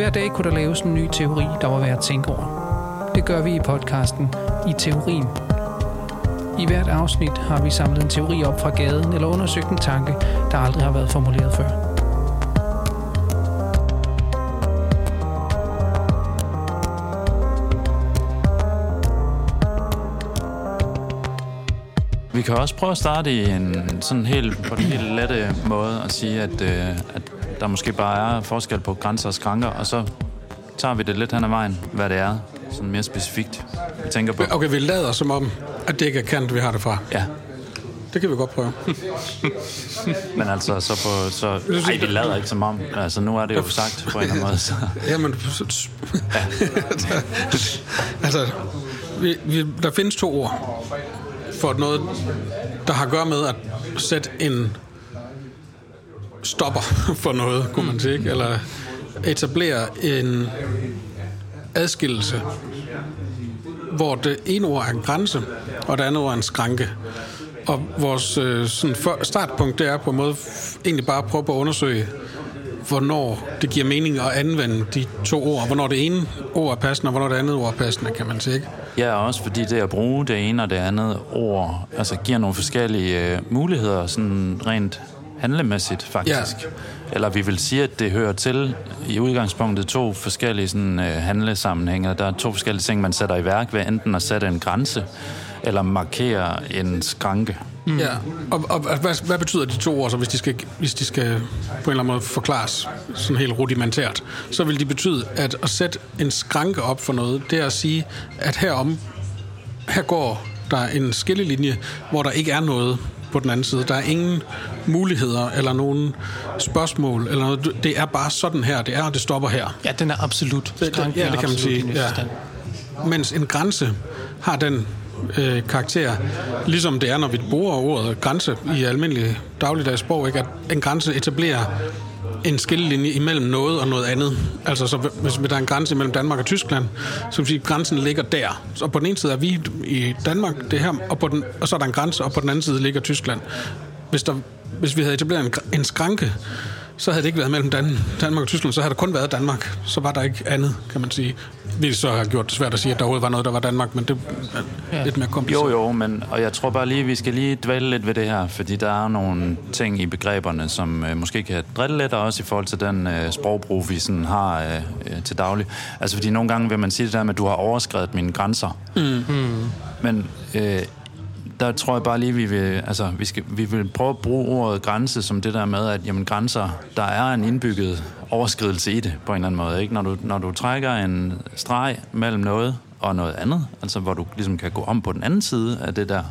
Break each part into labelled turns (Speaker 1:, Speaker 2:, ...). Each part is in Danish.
Speaker 1: Hver dag kunne der laves en ny teori, der var værd at tænke over. Det gør vi i podcasten I Teorien. I hvert afsnit har vi samlet en teori op fra gaden eller undersøgt en tanke, der aldrig har været formuleret før.
Speaker 2: Vi kan også prøve at starte i en sådan helt, på den helt lette måde og sige, at, øh, at der måske bare er forskel på grænser og skranker, og så tager vi det lidt hen ad vejen, hvad det er, sådan mere specifikt, vi tænker på.
Speaker 3: Okay, vi lader som om, at det ikke er kant, vi har det fra.
Speaker 2: Ja,
Speaker 3: Det kan vi godt prøve.
Speaker 2: men altså, så på... Så, ej, vi lader ikke som om. Altså, nu er det jo sagt på en eller anden måde. Så.
Speaker 3: Jamen, altså, vi, vi, der findes to ord for noget, der har at gøre med at sætte en stopper for noget, kunne man sige, ikke? eller etablere en adskillelse, hvor det ene ord er en grænse, og det andet ord er en skranke. Og vores øh, sådan for, startpunkt, det er på en måde egentlig bare at prøve at undersøge, hvornår det giver mening at anvende de to ord. Hvornår det ene ord er passende, og hvornår det andet ord er passende, kan man sige. Ikke?
Speaker 2: Ja, også fordi det at bruge det ene og det andet ord, altså giver nogle forskellige øh, muligheder, sådan rent handlemæssigt faktisk.
Speaker 3: Ja.
Speaker 2: Eller vi vil sige, at det hører til i udgangspunktet to forskellige sådan, øh, handlesammenhænge. Der er to forskellige ting, man sætter i værk ved enten at sætte en grænse, eller markere en skranke.
Speaker 3: Mm. Ja, og, og hvad, hvad betyder de to ord, så hvis de, skal, hvis de skal på en eller anden måde forklares sådan helt rudimentært, så vil de betyde, at at sætte en skranke op for noget, det er at sige, at herom, her går der en skillelinje, hvor der ikke er noget på den anden side. Der er ingen muligheder eller nogen spørgsmål, eller noget. det er bare sådan her, det er, og det stopper her.
Speaker 1: Ja, den er absolut.
Speaker 3: Det- ja, det kan man sige, ja. Mens en grænse har den øh, karakter, ligesom det er, når vi bruger ordet grænse i almindelig dagligdags sprog, ikke? at en grænse etablerer en skillelinje imellem noget og noget andet. Altså, så hvis der er en grænse mellem Danmark og Tyskland, så vil sige, at grænsen ligger der. Så på den ene side er vi i Danmark, det her, og, på den, og så er der en grænse, og på den anden side ligger Tyskland. Hvis, der, hvis vi havde etableret en, en skranke, så havde det ikke været mellem Dan- Danmark og Tyskland, så havde der kun været Danmark. Så var der ikke andet, kan man sige. Vi så har gjort det svært at sige, at der overhovedet var noget, der var Danmark, men det er ja. lidt mere kompliceret.
Speaker 2: Jo, jo, men, og jeg tror bare lige, vi skal lige dvæle lidt ved det her, fordi der er nogle ting i begreberne, som øh, måske kan drille lidt, og også i forhold til den øh, sprogbrug, vi sådan har øh, øh, til daglig. Altså, fordi nogle gange vil man sige det der med, at du har overskrevet mine grænser. Mm. Men øh, der tror jeg bare lige, vi vil, altså, vi, skal, vi vil prøve at bruge ordet grænse som det der med, at jamen, grænser, der er en indbygget overskridelse i det på en eller anden måde. Ikke? Når, du, når du trækker en streg mellem noget og noget andet, altså hvor du ligesom kan gå om på den anden side af det der,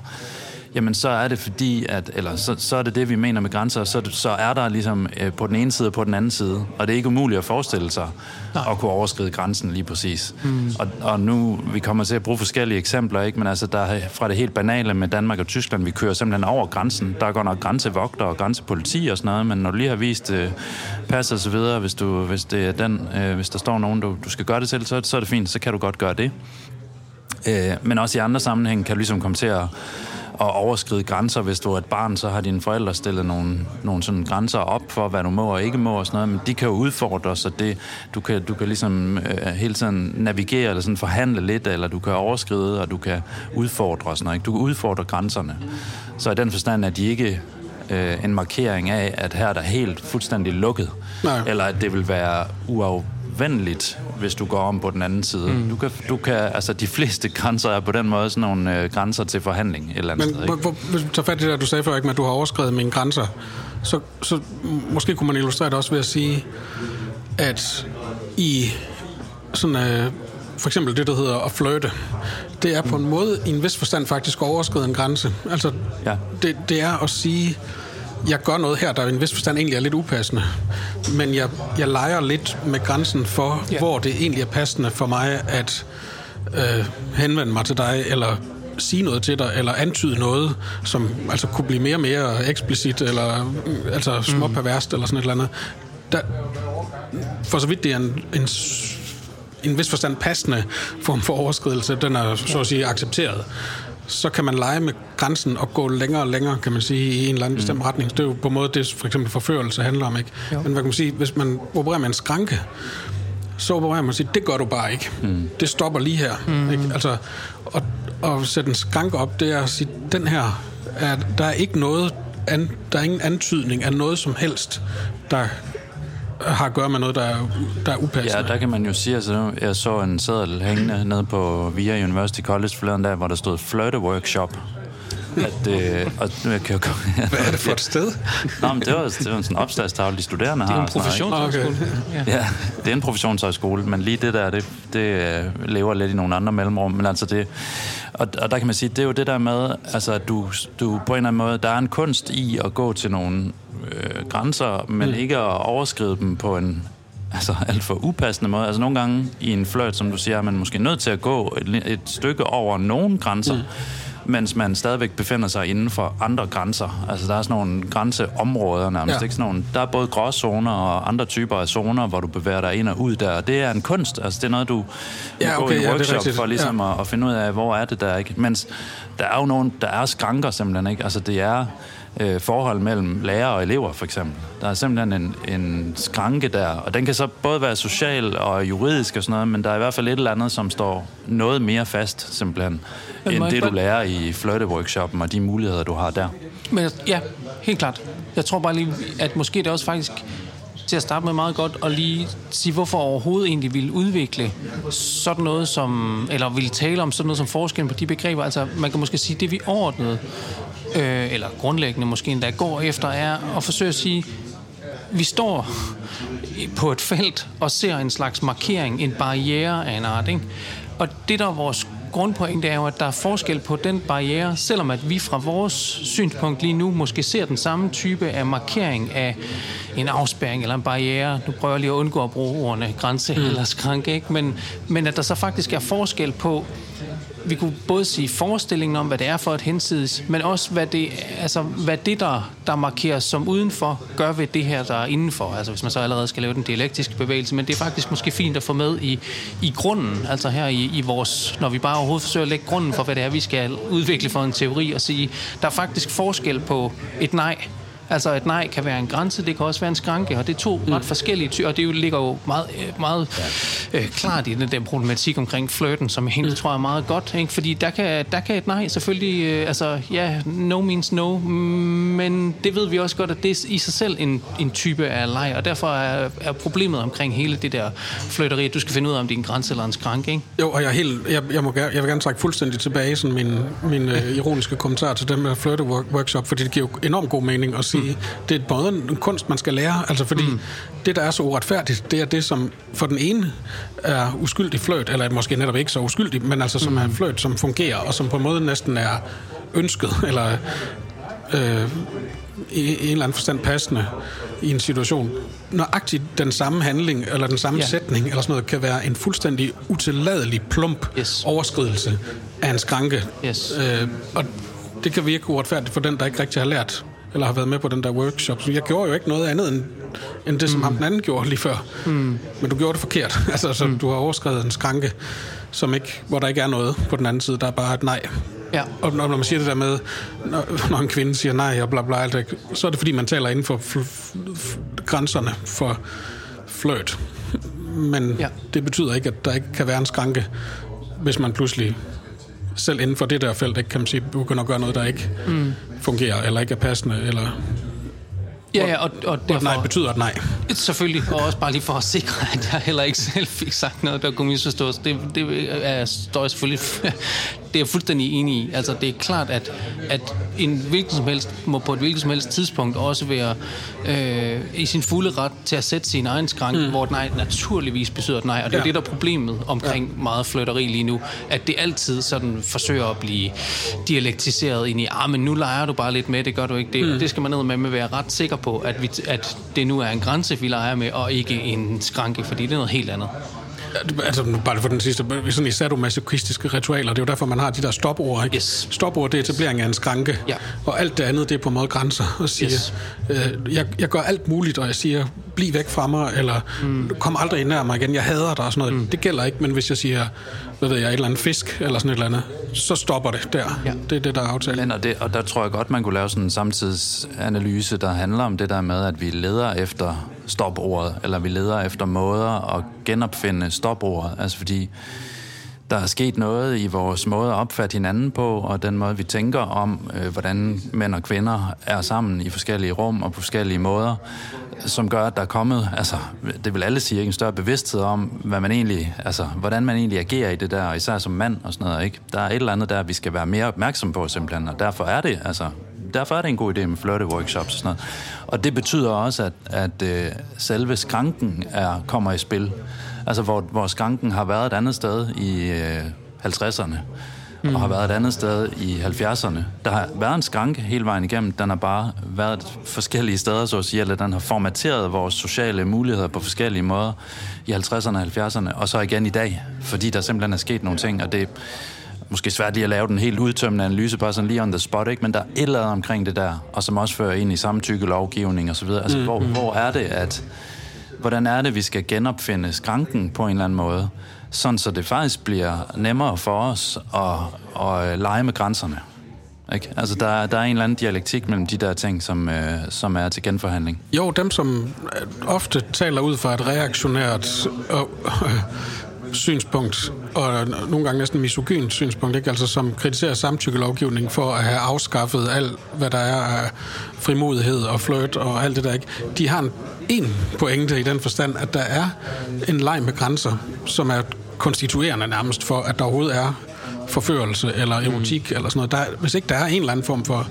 Speaker 2: jamen så er det fordi, at, eller så, så er det det, vi mener med grænser, så, så er der ligesom øh, på den ene side og på den anden side, og det er ikke umuligt at forestille sig Nej. at kunne overskride grænsen lige præcis. Mm. Og, og nu, vi kommer til at bruge forskellige eksempler, ikke? men altså der er fra det helt banale med Danmark og Tyskland, vi kører simpelthen over grænsen. Der går nok grænsevogter og grænsepoliti og sådan noget, men når du lige har vist øh, pas og så videre, hvis, du, hvis, det er den, øh, hvis der står nogen, du, du skal gøre det til, så, så er det fint, så kan du godt gøre det. Øh, men også i andre sammenhænge kan du ligesom komme til at, at overskride grænser. Hvis du er et barn, så har dine forældre stillet nogle, nogle sådan grænser op for, hvad du må og ikke må og sådan noget, men de kan jo udfordre, så det, du, kan, du kan ligesom øh, hele tiden navigere eller sådan forhandle lidt, eller du kan overskride, og du kan udfordre og sådan noget. Ikke? Du kan udfordre grænserne. Så i den forstand er de ikke øh, en markering af, at her er der helt fuldstændig lukket,
Speaker 3: Nej.
Speaker 2: eller at det vil være uafvendeligt, hvis du går om på den anden side. Mm. Du kan, du kan, altså de fleste grænser er på den måde sådan nogle øh, grænser til forhandling et eller andet
Speaker 3: Men
Speaker 2: sted. Ikke?
Speaker 3: hvor, hvis du tager fat i det, der, du sagde før, ikke, at du har overskrevet mine grænser, så, så måske kunne man illustrere det også ved at sige, at i sådan, øh, for eksempel det, der hedder at flirte, det er på en måde i en vis forstand faktisk at overskride en grænse. Altså,
Speaker 2: Ja.
Speaker 3: det, det er at sige, jeg gør noget her, der i en vis forstand egentlig er lidt upassende, men jeg, jeg leger lidt med grænsen for, ja. hvor det egentlig er passende for mig at øh, henvende mig til dig, eller sige noget til dig, eller antyde noget, som altså kunne blive mere og mere eksplicit, eller øh, altså småperverst, eller sådan et eller andet. Der, for så vidt det er en, en, s- en vis forstand passende form for overskridelse, den er så at sige accepteret, så kan man lege med grænsen og gå længere og længere, kan man sige, i en eller anden bestemt
Speaker 2: Mm.
Speaker 3: retning. Det er jo på en måde det, for eksempel forførelse handler om, ikke? Men hvad kan man sige, hvis man opererer med en skranke, så opererer man og siger, det gør du bare ikke. Mm. Det stopper lige her. Mm. Ikke? Altså, og, og sætte en skrank op, det er at sige, den her, er, der er ikke noget, an, der er ingen antydning af noget som helst, der har at gøre med noget, der er, der er upassende.
Speaker 2: Ja, der kan man jo sige, altså jeg så en seddel hængende nede på VIA University College forleden dag, hvor der stod flirte workshop. At, øh, og nu jeg jo
Speaker 3: Hvad er det for et sted?
Speaker 2: Nå, men det var, det var en sådan opslagstavle, de studerende har.
Speaker 1: Det er en professionshøjskole.
Speaker 3: Okay.
Speaker 1: Ja.
Speaker 2: Ja, det er en professionshøjskole, men lige det der, det, det øh, lever lidt i nogle andre mellemrum. Men altså det, og, og der kan man sige, det er jo det der med, altså at du, du på en eller anden måde, der er en kunst i at gå til nogle øh, grænser, men mm. ikke at overskride dem på en altså alt for upassende måde. Altså nogle gange i en flirt, som du siger, er man måske nødt til at gå et, et stykke over nogle grænser. Mm mens man stadigvæk befinder sig inden for andre grænser. Altså der er sådan nogle grænseområder nærmest.
Speaker 3: Ja.
Speaker 2: Ja. Ikke? Sådan nogle, der er både gråzoner og andre typer af zoner, hvor du bevæger dig ind og ud der. Og det er en kunst. Altså det er noget, du
Speaker 3: Ja,
Speaker 2: ja, okay, gå i
Speaker 3: ja,
Speaker 2: workshop
Speaker 3: rigtigt.
Speaker 2: for ligesom
Speaker 3: Ja.
Speaker 2: at, at finde ud af, hvor er det der, ikke? Mens der er jo nogle, der er skranker simpelthen, ikke? Altså det er øh, forhold mellem lærere og elever, for eksempel. Der er simpelthen en, en skranke der, og den kan så både være social og juridisk og sådan noget, men der er i hvert fald et eller andet, som står noget mere fast, simpelthen,
Speaker 1: Men
Speaker 2: end det, du lærer i flirte-workshoppen og de muligheder, du har der.
Speaker 1: Men ja, helt klart. Jeg tror bare lige, at måske det også faktisk til at starte med meget godt og lige sige, hvorfor overhovedet egentlig ville udvikle sådan noget som, eller ville tale om sådan noget som forskellen på de begreber. Altså man kan måske sige, det vi overordnet, øh, eller grundlæggende måske endda går efter, er at forsøge at sige, vi står på et felt og ser en slags markering, en barriere af en art. Ikke? Og det, der er vores grundpoint, det er jo, at der er forskel på den barriere, selvom at vi fra vores synspunkt lige nu måske ser den samme type af markering af en afspærring eller en barriere. Nu prøver jeg lige at undgå at bruge ordene grænse mm. eller skranke, ikke? Men, men at der så faktisk er forskel på, vi kunne både sige forestillingen om, hvad det er for et hensides, men også hvad det, altså, hvad det der, der markeres som udenfor, gør ved det her, der er indenfor. Altså hvis man så allerede skal lave den dialektiske bevægelse, men det er faktisk måske fint at få med i, i grunden, altså her i, i vores, når vi bare overhovedet forsøger at lægge grunden for, hvad det er, vi skal udvikle for en teori, og sige, der er faktisk forskel på et nej, Altså et nej kan være en grænse, det kan også være en skranke, og det er to mm. ret forskellige ty- og det jo ligger jo meget, øh, meget øh, klart i den der problematik omkring flirten, som jeg egentlig tror er meget godt, ikke? fordi der kan, der kan et nej selvfølgelig, øh, altså ja, no means no, men det ved vi også godt, at det er i sig selv en, en type af leg, og derfor er, er problemet omkring hele det der flirteri, at du skal finde ud af, om det er en grænse eller en skranke, ikke?
Speaker 3: Jo, og jeg, er helt, jeg, jeg, må, gerne- jeg vil gerne trække fuldstændig tilbage sådan min, min øh, ironiske kommentar til den med flirte work- workshop, fordi det giver jo enormt god mening at sige, mm. det er både en kunst, man skal lære, altså fordi mm. det, der er så uretfærdigt, det er det, som for den ene er uskyldig fløjt, eller måske netop ikke så uskyldig, men altså som mm. er en fløjt, som fungerer, og som på en måde næsten er ønsket, eller øh, i, i en eller anden forstand passende i en situation. Nøjagtigt den samme handling, eller den samme
Speaker 1: ja.
Speaker 3: sætning, eller sådan noget, kan være en fuldstændig utilladelig plump
Speaker 1: Yes.
Speaker 3: overskridelse af en skranke.
Speaker 1: Yes.
Speaker 3: Øh, og det kan virke uretfærdigt for den, der ikke rigtig har lært, eller har været med på den der workshop. Så jeg gjorde jo ikke noget andet end, end det, som mm. ham den anden gjorde lige før. Mm. Men du gjorde det forkert. altså, så mm. du har overskrevet en skranke, som ikke, hvor der ikke er noget på den anden side. Der er bare et nej.
Speaker 1: Ja.
Speaker 3: Og når, når man siger det der med, når, når en kvinde siger nej og bla bla, alt så er det fordi, man taler inden for fl- f- grænserne for fløjt. Men
Speaker 1: ja.
Speaker 3: det betyder ikke, at der ikke kan være en skranke, hvis man pludselig selv inden for det der felt, ikke kan man sige, begynder at gøre noget, der ikke mm. fungerer, eller ikke er passende, eller
Speaker 1: Ja, ja, og, og
Speaker 3: og
Speaker 1: derfor...
Speaker 3: nej betyder et nej.
Speaker 1: Selvfølgelig, og også bare lige for at sikre, at jeg heller ikke selv fik sagt noget, der kunne misforstås. Det, det er, står jeg selvfølgelig... Det er jeg fuldstændig enig i. Altså, det er klart, at, at en hvilken som helst må på et hvilket som helst tidspunkt også være øh, i sin fulde ret til at sætte sin egen skrank, mm. hvor et nej naturligvis betyder et nej. Og det er. Ja. det, der er problemet omkring ja. meget flytteri lige nu, at det altid sådan forsøger at blive dialektiseret ind i, ah, men nu leger du bare lidt med, det gør du ikke. Det, mm. det skal man ned med, med at være ret sikker på, at, vi, at det nu er en grænse, vi leger med, og ikke en skranke, fordi det er noget helt andet.
Speaker 3: Altså, bare for den sidste, sådan i sadomasochistiske ritualer, det er jo derfor, man har de der stopord, ikke?
Speaker 1: Yes.
Speaker 3: Stopord, det er etablering af en skranke,
Speaker 1: Ja.
Speaker 3: og alt det andet, det er på måde grænser, og siger,
Speaker 1: yes.
Speaker 3: øh, jeg, jeg gør alt muligt, og jeg siger, bliv væk fra mig, eller mm. kom aldrig nær mig igen, jeg hader dig, og sådan noget. Mm. Det gælder ikke, men hvis jeg siger, hvad ved jeg, et eller andet fisk, eller sådan et eller andet, så stopper det der.
Speaker 1: Ja.
Speaker 3: Det er det, der er aftalt.
Speaker 2: Men, og, det, og der tror jeg godt, man kunne lave sådan en samtidsanalyse, der handler om det der med, at vi leder efter stopordet, eller vi leder efter måder at genopfinde stopordet. Altså fordi der er sket noget i vores måde at opfatte hinanden på, og den måde, vi tænker om, øh, hvordan mænd og kvinder er sammen i forskellige rum og på forskellige måder, som gør, at der er kommet, altså, det vil alle sige, ikke, en større bevidsthed om, hvad man egentlig, altså, hvordan man egentlig agerer i det der, især som mand og sådan noget, ikke? Der er et eller andet der, vi skal være mere opmærksom på simpelthen, og derfor er det, altså, derfor er det en god idé med flirte-workshops og sådan noget. Og det betyder også, at, at øh, selve skranken er, kommer i spil. Altså, hvor, hvor skranken har været et andet sted i øh, 50'erne, mm. og har været et andet sted i 70'erne. Der har været en skranke hele vejen igennem. Den har bare været forskellige steder, så at sige, eller den har formateret vores sociale muligheder på forskellige måder i 50'erne og 70'erne, og så igen i dag, fordi der simpelthen er sket nogle ting, og det måske svært lige at lave den helt udtømmende analyse, bare sådan lige on the spot, ikke? men der er et eller andet omkring det der, og som også fører ind i samtykke lovgivning og så videre. Altså, mm. hvor, hvor er det, at hvordan er det, vi skal genopfinde skranken på en eller anden måde, sådan så det faktisk bliver nemmere for os at, at øh, lege med grænserne. Ikke? Altså, der, der er en eller anden dialektik mellem de der ting, som, øh, som er til genforhandling.
Speaker 3: Jo, dem, som øh, ofte taler ud fra et reaktionært øh, øh, synspunkt, og nogle gange næsten misogynt synspunkt, ikke? Altså, som kritiserer samtykkelovgivning for at have afskaffet alt, hvad der er af frimodighed og flirt og alt det der, ikke? De har en, en pointe i den forstand, at der er en leg med grænser, som er konstituerende nærmest for, at der overhovedet er forførelse eller erotik mm. eller sådan noget. Der, hvis ikke der er en eller anden form for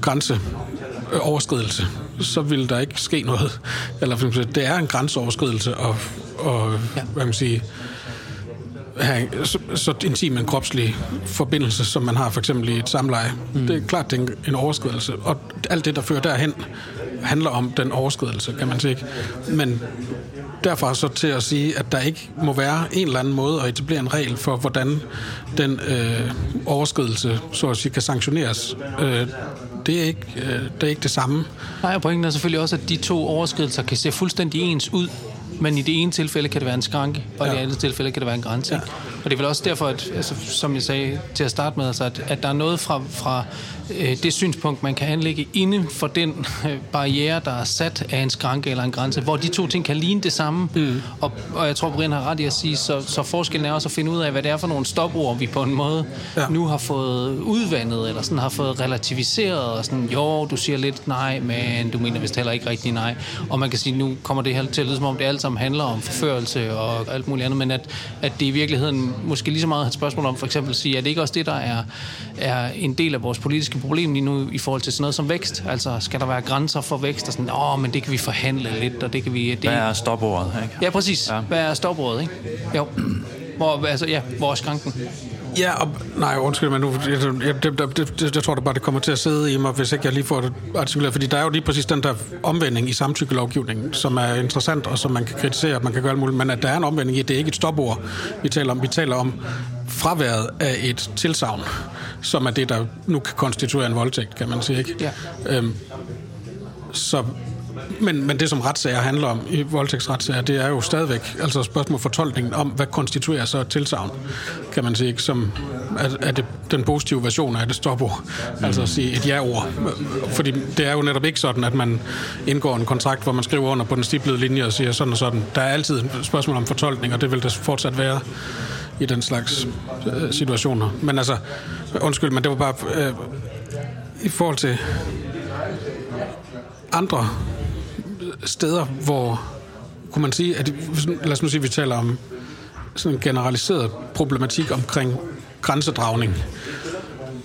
Speaker 3: grænseoverskridelse, så vil der ikke ske noget. Eller det er en grænseoverskridelse og, og ja. hvad man siger, have så, så intim en kropslig forbindelse, som man har for eksempel i et samleje. Mm. Det er klart, det er en, en overskridelse. Og alt det, der fører derhen, handler om den overskridelse, kan man sige. Men derfra så til at sige, at der ikke må være en eller anden måde at etablere en regel for, hvordan den øh, overskridelse, så at sige, kan sanktioneres. Øh, det, er ikke, øh, det er ikke det samme.
Speaker 1: Nej, og pointen er selvfølgelig også, at de to overskridelser kan se fuldstændig ens ud, men i det ene tilfælde kan det være en skranke, og ja. i det andet tilfælde kan det være en grænse. Ja. Og det er vel også derfor, at, altså, som jeg sagde til at starte med, altså, at, at der er noget fra, fra øh, det synspunkt, man kan anlægge inde for den øh, barriere, der er sat af en skranke eller en grænse, hvor de to ting kan ligne det samme. Mm. Og, og jeg tror, Brian har ret i at sige, så, så forskellen er også at finde ud af, hvad det er for nogle stopord, vi på en måde ja. nu har fået udvandet, eller sådan har fået relativiseret, og sådan, jo, du siger lidt nej, men du mener vist heller ikke rigtig nej. Og man kan sige, nu kommer det her til at lyde, som om det alt sammen handler om forførelse og alt muligt andet, men at, at det i virkeligheden måske lige så meget et spørgsmål om for eksempel at sige, at det ikke også det, der er, er en del af vores politiske problem lige nu i forhold til sådan noget som vækst? Altså, skal der være grænser for vækst? Og sådan, åh, men det kan vi forhandle lidt, og det kan vi... Det...
Speaker 2: Hvad er stopordet, ikke?
Speaker 1: Ja, præcis. Ja. Hvad er stopordet, ikke? Jo. Hvor, altså, ja, hvor er skranken?
Speaker 3: Ja, og, nej, undskyld, men nu, jeg, jeg, det, det, det, jeg tror da bare, det kommer til at sidde i mig, hvis ikke jeg lige får det artikuleret, fordi der er jo lige præcis den der omvending i samtykkelovgivningen, som er interessant, og som man kan kritisere, at man kan gøre alt muligt, men at der er en omvending i, det er ikke et stopord, vi taler om. Vi taler om fraværet af et tilsavn, som er det, der nu kan konstituere en voldtægt, kan man sige, ikke? Ja. Øhm, så men, men det, som retssager handler om i voldtægtsretssager, det er jo stadigvæk altså spørgsmål fortolkningen om, hvad konstituerer så et tilsavn, kan man sige, som er, er det den positive version af det stopord, altså at sige et ja-ord. Fordi det er jo netop ikke sådan, at man indgår en kontrakt, hvor man skriver under på den stiplede linje og siger sådan og sådan. Der er altid et spørgsmål om fortolkning, og det vil det fortsat være i den slags øh, situationer. Men altså, undskyld, men det var bare øh, i forhold til andre steder, hvor kunne man sige, at lad os nu sige, at vi taler om sådan en generaliseret problematik omkring grænsedragning,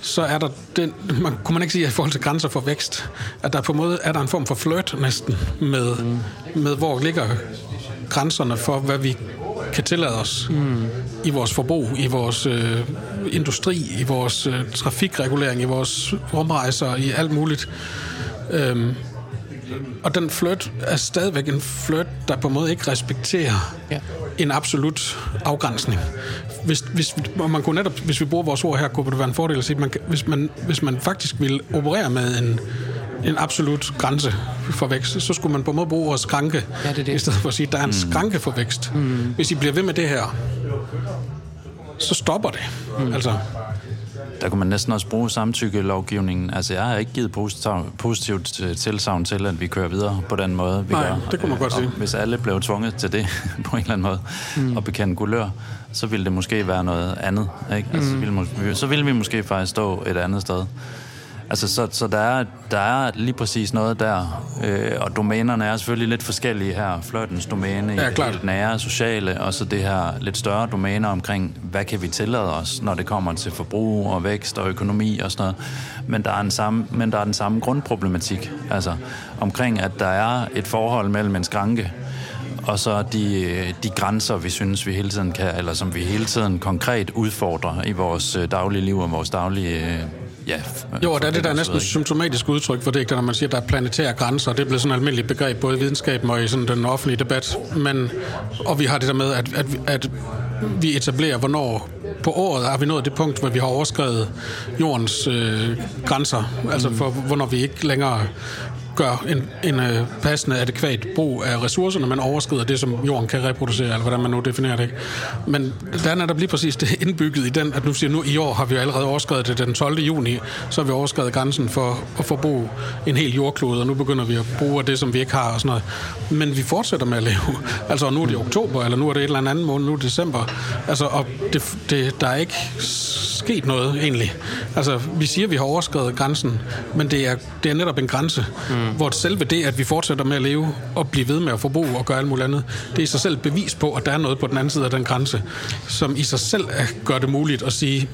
Speaker 3: så er der den, man, kunne man ikke sige, at i forhold til grænser for vækst, at der på en måde er der en form for flirt næsten med, mm. med hvor ligger grænserne for, hvad vi kan tillade os mm. i vores forbrug, i vores øh, industri, i vores øh, trafikregulering, i vores rumrejser, i alt muligt. Øhm, og den flirt er stadigvæk en flirt, der på en måde ikke respekterer ja. en absolut afgrænsning. Hvis, hvis, man kunne netop, hvis vi bruger vores ord her, kunne det være en fordel at sige, at man, hvis, man, hvis man faktisk vil operere med en, en absolut grænse for vækst, så skulle man på en måde bruge vores skranke, ja, det det. i stedet for at sige, at der er en mm. skranke for vækst. Mm. Hvis I bliver ved med det her, så stopper det. Mm. Altså,
Speaker 2: der kunne man næsten også bruge samtykke-lovgivningen. Altså, jeg har ikke givet positivt, positivt tilsavn til, at vi kører videre på den måde, vi
Speaker 3: Nej,
Speaker 2: gør.
Speaker 3: det kunne man godt
Speaker 2: Og
Speaker 3: sige.
Speaker 2: Hvis alle blev tvunget til det på en eller anden måde, mm. og bekende gulør, så ville det måske være noget andet. Ikke? Altså, så, ville, så ville vi måske faktisk stå et andet sted. Altså, så, så der, er, der er lige præcis noget der, øh, og domænerne er selvfølgelig lidt forskellige her. Flirtens domæne,
Speaker 3: Ja,
Speaker 2: i
Speaker 3: klart.
Speaker 2: helt nære, sociale, og så det her lidt større domæner omkring, hvad kan vi tillade os, når det kommer til forbrug og vækst og økonomi og sådan noget. Men der er, en samme, men der er den samme grundproblematik, altså omkring, at der er et forhold mellem en skranke og så de, de grænser, vi synes, vi hele tiden kan, eller som vi hele tiden konkret udfordrer i vores øh, daglige liv og vores daglige... øh, Ja, f-
Speaker 3: Jo, og der er det der er næsten symptomatisk udtryk for det, når man siger, at der er planetære grænser. Det er blevet sådan et almindeligt begreb, både i videnskaben og i sådan den offentlige debat. Men, og vi har det der med, at, at, at vi etablerer, hvornår på året har vi nået det punkt, hvor vi har overskrevet jordens øh, grænser. Altså for, hvornår vi ikke længere gør en, en øh, passende, adekvat brug af ressourcerne, man overskrider det, som jorden kan reproducere, eller hvordan man nu definerer det. Ikke? Men der er der lige præcis det indbygget i den, at nu siger nu i år har vi jo allerede overskrevet det den 12. juni, så har vi overskrevet grænsen for at forbruge en hel jordklode, og nu begynder vi at bruge af det, som vi ikke har og sådan noget. Men vi fortsætter med at leve. Altså, nu er det oktober, eller nu er det et eller andet måned, nu er det december. Altså, og det, det, der er ikke sket noget egentlig. Altså, vi siger, at vi har overskrevet grænsen, men det er, det er netop en grænse, mm hvor selve det, at vi fortsætter med at leve og blive ved med at forbruge og gøre alt muligt andet, det er i sig selv bevis på, at der er noget på den anden side af den grænse, som i sig selv gør det muligt at sige,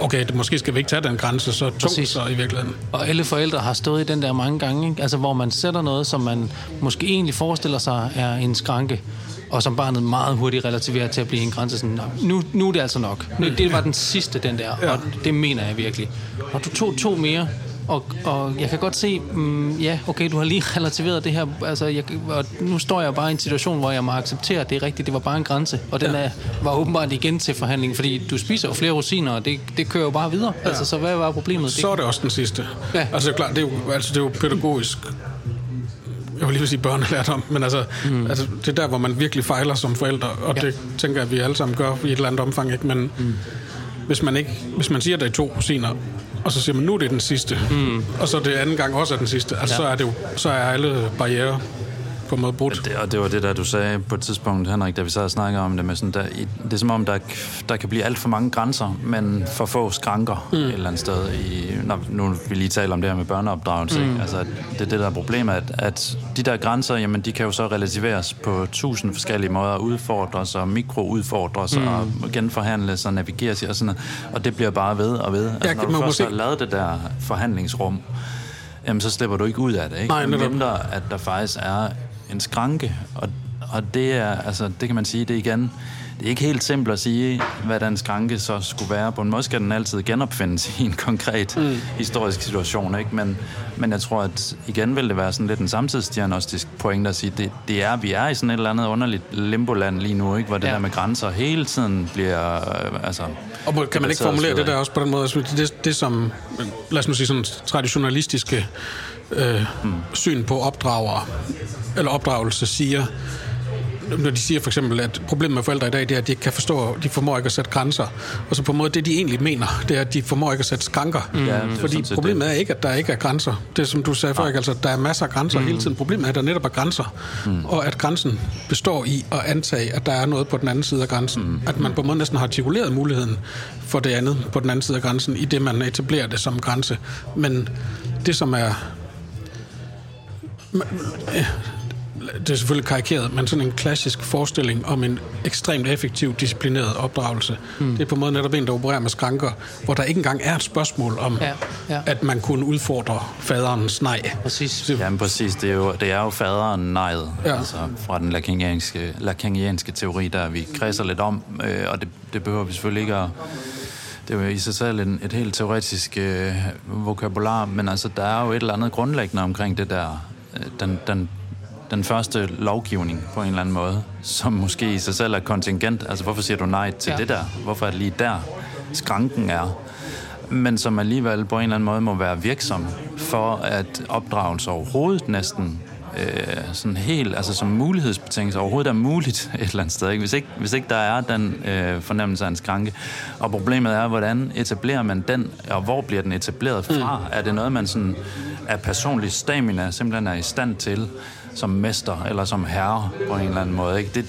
Speaker 3: okay, det, måske skal vi ikke tage den grænse så tungt
Speaker 1: Præcis.
Speaker 3: så i virkeligheden.
Speaker 1: Og alle forældre har stået i den der mange gange, ikke? Altså, hvor man sætter noget, som man måske egentlig forestiller sig er en skranke, og som barnet meget hurtigt relativerer til at blive en grænse. Sådan, "Nå, nu, nu er det altså nok. Nu, det var den sidste, den der, ja. og det mener jeg virkelig. Og du tog to mere, og, og jeg kan godt se, mm, ja, okay, du har lige relativeret det her, altså, jeg, og nu står jeg bare i en situation, hvor jeg må acceptere, at det er rigtigt, det var bare en grænse, og den er, var åbenbart igen til forhandling, fordi du spiser jo flere rosiner, og det, det kører jo bare videre. Ja. Altså, så hvad var problemet?
Speaker 3: Så er det også den sidste.
Speaker 1: Ja.
Speaker 3: Altså, det er klart, det er jo, altså, det er jo pædagogisk jeg vil lige vil sige børnelærdom, men altså, mm. altså, det er der, hvor man virkelig fejler som forældre, og
Speaker 1: Ja.
Speaker 3: ja. det tænker jeg, at vi alle sammen gør i et eller andet omfang, ikke? Men mm. hvis, man ikke, hvis man siger, at der er to rosiner, og så siger man, nu er det den sidste, mm. og så det anden gang også er den sidste, altså,
Speaker 1: ja.
Speaker 3: så, er det jo, så er alle barriere på en måde brudt.
Speaker 2: Det, og det var det, der du sagde på et tidspunkt, Henrik, da vi sad og snakkede om det med sådan, der, det er som om, der, der kan blive alt for mange grænser, men for få skranker mm. et eller andet sted. I, når, nu vil vi lige tale om det her med børneopdragelse. Mm. Altså, det er det, der er problemet, at, at de der grænser, jamen, de kan jo så relativeres på tusind forskellige måder, udfordres og mikroudfordres mm. og genforhandles og navigeres i og sådan noget. Og det bliver bare ved og ved. Altså,
Speaker 3: Ja,
Speaker 2: når du først
Speaker 3: se-
Speaker 2: har lavet det der forhandlingsrum, jamen så slipper du ikke ud af det, ikke?
Speaker 3: Nej, netop.
Speaker 2: Mindre, at der faktisk er en skranke, og, og det er, altså, det kan man sige, det er igen, det er ikke helt simpelt at sige, hvad den skranke så skulle være. På en måde skal den altid genopfindes i en konkret mm. historisk situation, ikke? Men, men jeg tror, at igen vil det være sådan lidt en samtidsdiagnostisk pointe at sige, det, det er, vi er i sådan et eller andet underligt limboland lige nu, ikke? Hvor det
Speaker 1: Ja.
Speaker 2: der med grænser hele tiden bliver, øh, altså...
Speaker 3: Og kan man ikke formulere det der også på den måde? Altså, det, det som, lad os nu sige sådan traditionalistiske øh, mm. syn på opdragere, eller opdragelse siger, når de siger for eksempel, at problemet med forældre i dag, det er, at de ikke kan forstå, de formår ikke at sætte grænser. Og så på en måde, det de egentlig mener, det er, at de formår ikke at sætte skranker. Mm.
Speaker 2: Ja, det er
Speaker 3: Fordi
Speaker 2: set
Speaker 3: problemet er ikke, at der ikke er grænser. Det er som du sagde før, ikke? altså, der er masser af grænser mm. hele tiden. Problemet er, at der netop er grænser. Mm. Og at grænsen består i at antage, at der er noget på den anden side af grænsen. Mm. At man på en måde næsten har artikuleret muligheden for det andet på den anden side af grænsen, i det man etablerer det som grænse. Men det, som er det er selvfølgelig karikeret, men sådan en klassisk forestilling om en ekstremt effektiv, disciplineret opdragelse. Mm. Det er på en måde netop en, der opererer med skranker, hvor der ikke engang er et spørgsmål om,
Speaker 1: Ja, ja.
Speaker 3: at man kunne udfordre faderens nej.
Speaker 1: Præcis.
Speaker 2: Jamen præcis, det er jo, det er jo faderen nejet, ja. Altså fra den lacanianske, lacanianske teori, der vi kredser lidt om, øh, og det, det behøver vi selvfølgelig ikke at... Det er jo i sig selv en, et helt teoretisk øh, vokabular, men altså, der er jo et eller andet grundlæggende omkring det der, øh, den, den, den første lovgivning på en eller anden måde, som måske i sig selv er kontingent. Altså, hvorfor siger du nej til
Speaker 1: Ja.
Speaker 2: det der? Hvorfor er det lige der, skranken er? men som alligevel på en eller anden måde må være virksom for, at opdragelse overhovedet næsten øh, sådan helt, altså som mulighedsbetingelse overhovedet er muligt et eller andet sted. Ikke? Hvis, ikke, hvis ikke der er den øh, fornemmelse af en skranke. Og problemet er, hvordan etablerer man den, og hvor bliver den etableret fra? Mm. Er det noget, man sådan af personlig stamina simpelthen er i stand til som mester eller som herre på en eller anden måde. Ikke? Det,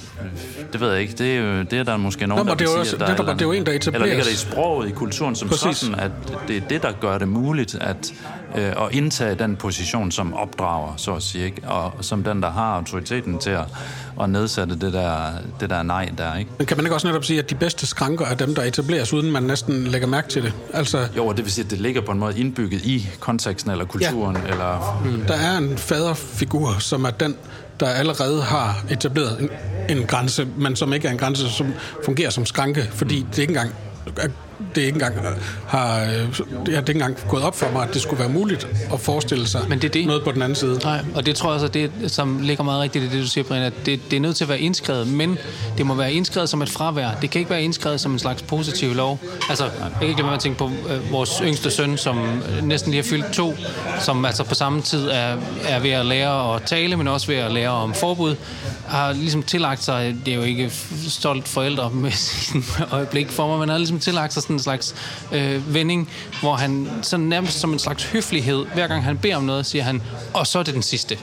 Speaker 2: det ved jeg ikke. Det er, jo, det er der måske nogen,
Speaker 3: Nå,
Speaker 2: der
Speaker 3: det
Speaker 2: vil sige, der
Speaker 3: det er der- det er jo en, der
Speaker 2: Eller
Speaker 3: etableres.
Speaker 2: ligger det i sproget, i kulturen som
Speaker 3: Præcis.
Speaker 2: sådan, at det er det, der gør det muligt at, øh, at indtage den position som opdrager, så at sige, ikke? og som den, der har autoriteten til at, at nedsætte det der, det der nej der. Ikke?
Speaker 3: Men kan man ikke også netop sige, at de bedste skranker er dem, der etableres, uden man næsten lægger mærke til det? Altså,
Speaker 2: Jo, og det vil sige, at det ligger på en måde indbygget i konteksten eller kulturen. Ja. Eller,
Speaker 3: der er en faderfigur, som er den, der allerede har etableret en, en grænse, men som ikke er en grænse, som fungerer som skranke, fordi det ikke engang det ikke engang har øh, det er ikke engang gået op for mig, at det skulle være muligt at forestille sig
Speaker 1: Men det er det.
Speaker 3: noget på den anden side.
Speaker 1: Nej, og det tror jeg også, at det, som ligger meget rigtigt i det, du siger, Brian, at det, det er nødt til at være indskrevet, men det må være indskrevet som et fravær. Det kan ikke være indskrevet som en slags positiv lov. Altså, jeg kan ikke lade at tænke på øh, vores yngste søn, som øh, næsten lige har fyldt to, som altså på samme tid er, er ved at lære at tale, men også ved at lære om forbud, har ligesom tillagt sig, det er jo ikke stolt forældre med sin øjeblik for mig, men har ligesom tillagt sig sådan en slags øh, vending, hvor han sådan nærmest som en slags høflighed, hver gang han beder om noget, siger han, og så er det den sidste.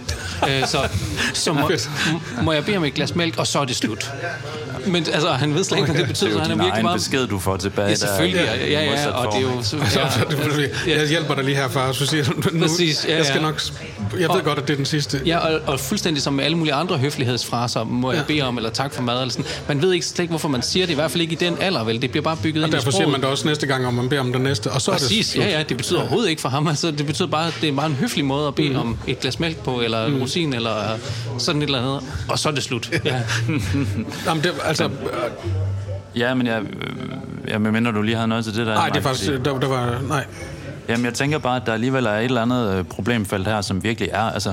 Speaker 1: øh, så så må, må jeg bede om et glas mælk, og så er det slut. Men altså, han ved slet ikke, hvad det betyder,
Speaker 2: det er
Speaker 1: så han er virkelig meget...
Speaker 2: besked, du får tilbage.
Speaker 1: Ja, selvfølgelig,
Speaker 2: der,
Speaker 1: ja, ja, ja, og det er jo... så- Ja,
Speaker 3: Jeg hjælper dig lige her, far, så siger du, nu,
Speaker 1: Præcis, ja,
Speaker 3: jeg skal
Speaker 1: ja.
Speaker 3: nok, jeg ved
Speaker 1: Og-
Speaker 3: godt, at det er den sidste.
Speaker 1: Ja, og, og fuldstændig som med alle mulige andre høflighedsfraser, må jeg bede om, eller tak for mad, eller sådan. Man ved ikke slet ikke, hvorfor man siger det, i hvert fald ikke i den alder, vel? Det bliver bare bygget
Speaker 3: Og
Speaker 1: ind i
Speaker 3: derfor
Speaker 1: sproget.
Speaker 3: siger man det også næste gang, om man beder om det næste, og så er
Speaker 1: Præcis,
Speaker 3: det
Speaker 1: ja, ja, det betyder overhovedet ikke for ham. Altså, det betyder bare, at det er bare en høflig måde at bede mm. om et glas mælk på, eller en rosin, eller sådan et eller andet. Og så er det slut. Ja.
Speaker 3: Jamen, det, altså,
Speaker 2: Ja, men jeg, øh, jeg medmindre du lige havde noget til det der.
Speaker 3: nej, det er faktisk, der, der var, nej.
Speaker 2: Jamen, jeg tænker bare, at der alligevel er et eller andet øh, problemfelt her, som virkelig er, altså,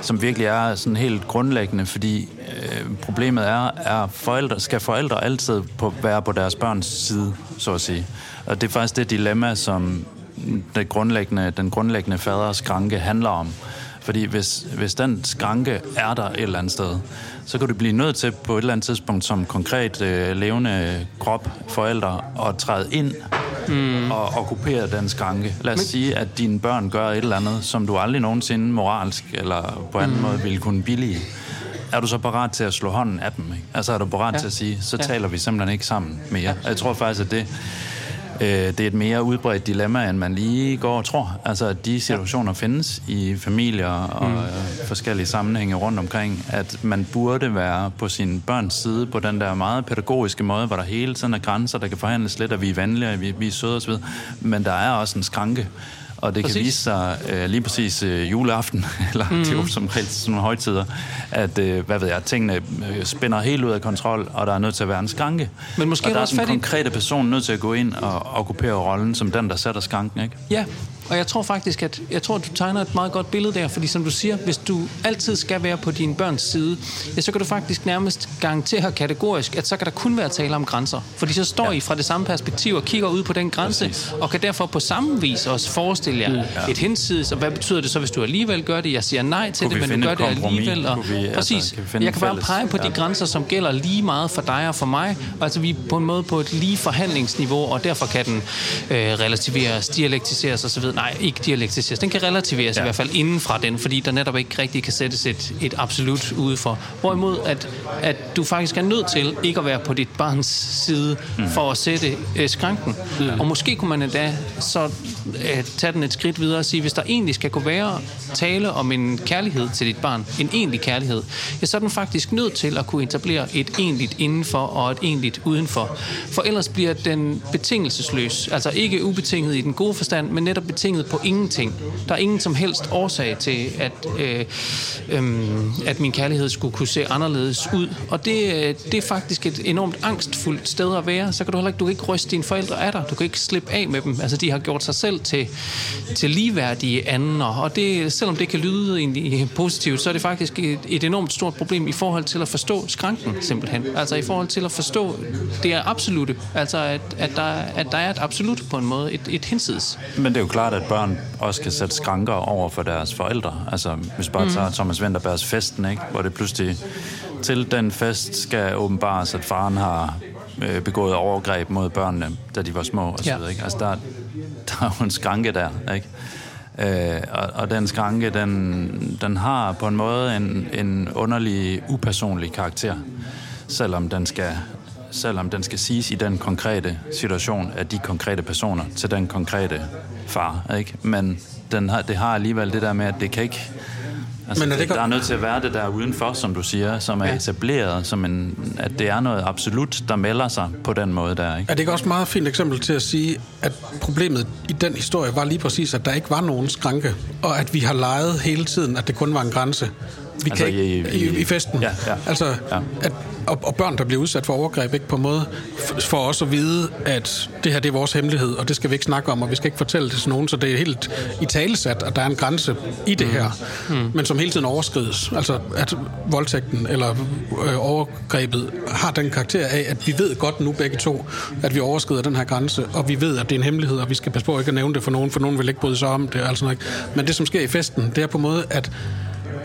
Speaker 2: som virkelig er sådan helt grundlæggende, fordi øh, problemet er, er forældre, skal forældre altid på, være på deres børns side, så at sige. Og det er faktisk det dilemma, som det grundlæggende, den grundlæggende faders skranke handler om. Fordi hvis, hvis den skranke er der et eller andet sted, så kan du blive nødt til på et eller andet tidspunkt som konkret øh, levende krop, forældre, at træde ind mm. og okkupere den skranke. Lad os Men... sige, at dine børn gør et eller andet, som du aldrig nogensinde moralsk eller på anden mm. måde ville kunne billige. Er du så parat til at slå hånden af dem? Ikke? Altså er du parat ja. til at sige, så
Speaker 1: Ja.
Speaker 2: taler vi simpelthen ikke sammen mere. Og jeg tror faktisk, at det, øh, det er et mere udbredt dilemma, end man lige går og tror. Altså, at de situationer findes i familier og mm. øh, forskellige sammenhænge rundt omkring, at man burde være på sin børns side på den der meget pædagogiske måde, hvor der hele tiden er grænser, der kan forhandles lidt, og vi er venlige, vi, vi er søde osv. Men der er også en skranke. Og det
Speaker 1: Præcis.
Speaker 2: kan vise sig øh, lige præcis øh, juleaften, eller mm. det er jo som regel sådan nogle højtider, at øh, hvad ved jeg, tingene øh, spænder helt ud af kontrol, og der er nødt til at være en skranke.
Speaker 1: Men måske
Speaker 2: og
Speaker 1: er
Speaker 2: der er den konkrete person nødt til at gå ind og okkupere rollen som den, der sætter skranken, ikke?
Speaker 1: Ja, og jeg tror faktisk, at jeg tror, at du tegner et meget godt billede der, fordi som du siger, hvis du altid skal være på dine børns side, ja, så kan du faktisk nærmest garantere kategorisk, at så kan der kun være tale om grænser. Fordi så står ja. I fra det samme perspektiv og kigger ud på den grænse,
Speaker 2: Præcis.
Speaker 1: og kan derfor på samme vis også forestille jer ja. et hinsides, og hvad betyder det så, hvis du alligevel gør det? Jeg siger nej til
Speaker 2: Kunne
Speaker 1: det, men du gør
Speaker 2: et
Speaker 1: det alligevel. Og,
Speaker 2: vi, altså,
Speaker 1: præcis.
Speaker 2: kan
Speaker 1: jeg kan bare pege på de
Speaker 2: ja.
Speaker 1: grænser, som gælder lige meget for dig og for mig. Altså vi er på en måde på et lige forhandlingsniveau, og derfor kan den øh, relativeres, dialektiseres osv. Nej, ikke dialektiseres. Den kan relativeres ja. i hvert fald inden fra den, fordi der netop ikke rigtig kan sættes et, et absolut udefra. Hvorimod, at, at du faktisk er nødt til ikke at være på dit barns side mm. for at sætte øh, skranken. Mm. Og måske kunne man endda så øh, tage den et skridt videre og sige, hvis der egentlig skal kunne være tale om en kærlighed til dit barn, en egentlig kærlighed, ja, så er den faktisk nødt til at kunne etablere et egentligt indenfor og et egentligt udenfor. For ellers bliver den betingelsesløs. Altså ikke ubetinget i den gode forstand, men netop betinget på ingenting. Der er ingen som helst årsag til, at, øh, øh, at min kærlighed skulle kunne se anderledes ud. Og det, øh, det er faktisk et enormt angstfuldt sted at være. Så kan du heller ikke, du kan ikke ryste dine forældre af dig. Du kan ikke slippe af med dem. Altså de har gjort sig selv selv til, til ligeværdige anden, og det, selvom det kan lyde egentlig positivt, så er det faktisk et, et enormt stort problem i forhold til at forstå skranken, simpelthen. Altså i forhold til at forstå det er absolute, altså at, at, der, at der er et absolut på en måde, et, et hinsides.
Speaker 2: Men det er jo klart, at børn også kan sætte skranker over for deres forældre. Altså hvis bare mm. tager Thomas Vinterbergs festen, ikke? hvor det pludselig til den fest skal åbenbares, at faren har øh, begået overgreb mod børnene, da de var små og så videre, ikke? Altså der, er jo en skranke der, ikke? Øh, og, og den skranke, den, den har på en måde en, en underlig, upersonlig karakter, selvom den skal selvom den skal siges i den konkrete situation af de konkrete personer til den konkrete far, ikke? Men den har, det har alligevel det der med, at det kan ikke Altså, Men det, det, der er nødt til at være det der udenfor, som du siger, som er ja. etableret, som en, at det er noget absolut, der melder sig på den måde der. Ikke?
Speaker 3: Er det ikke også et meget fint eksempel til at sige, at problemet i den historie var lige præcis, at der ikke var nogen skranke, og at vi har leget hele tiden, at det kun var en grænse? Vi altså kan ikke, i, i, i festen. Ja, ja, altså, ja. At, og, og børn, der bliver udsat for overgreb, ikke på en måde, for os at vide, at det her det er vores hemmelighed, og det skal vi ikke snakke om, og vi skal ikke fortælle det til nogen, så det er helt i talesat, at der er en grænse i det her, mm. men som hele tiden overskrides. Altså, at voldtægten eller øh, overgrebet har den karakter af, at vi ved godt nu begge to, at vi overskrider den her grænse, og vi ved, at det er en hemmelighed, og vi skal passe på ikke at nævne det for nogen, for nogen vil ikke bryde sig om det. Altså noget. Men det, som sker i festen, det er på en måde, at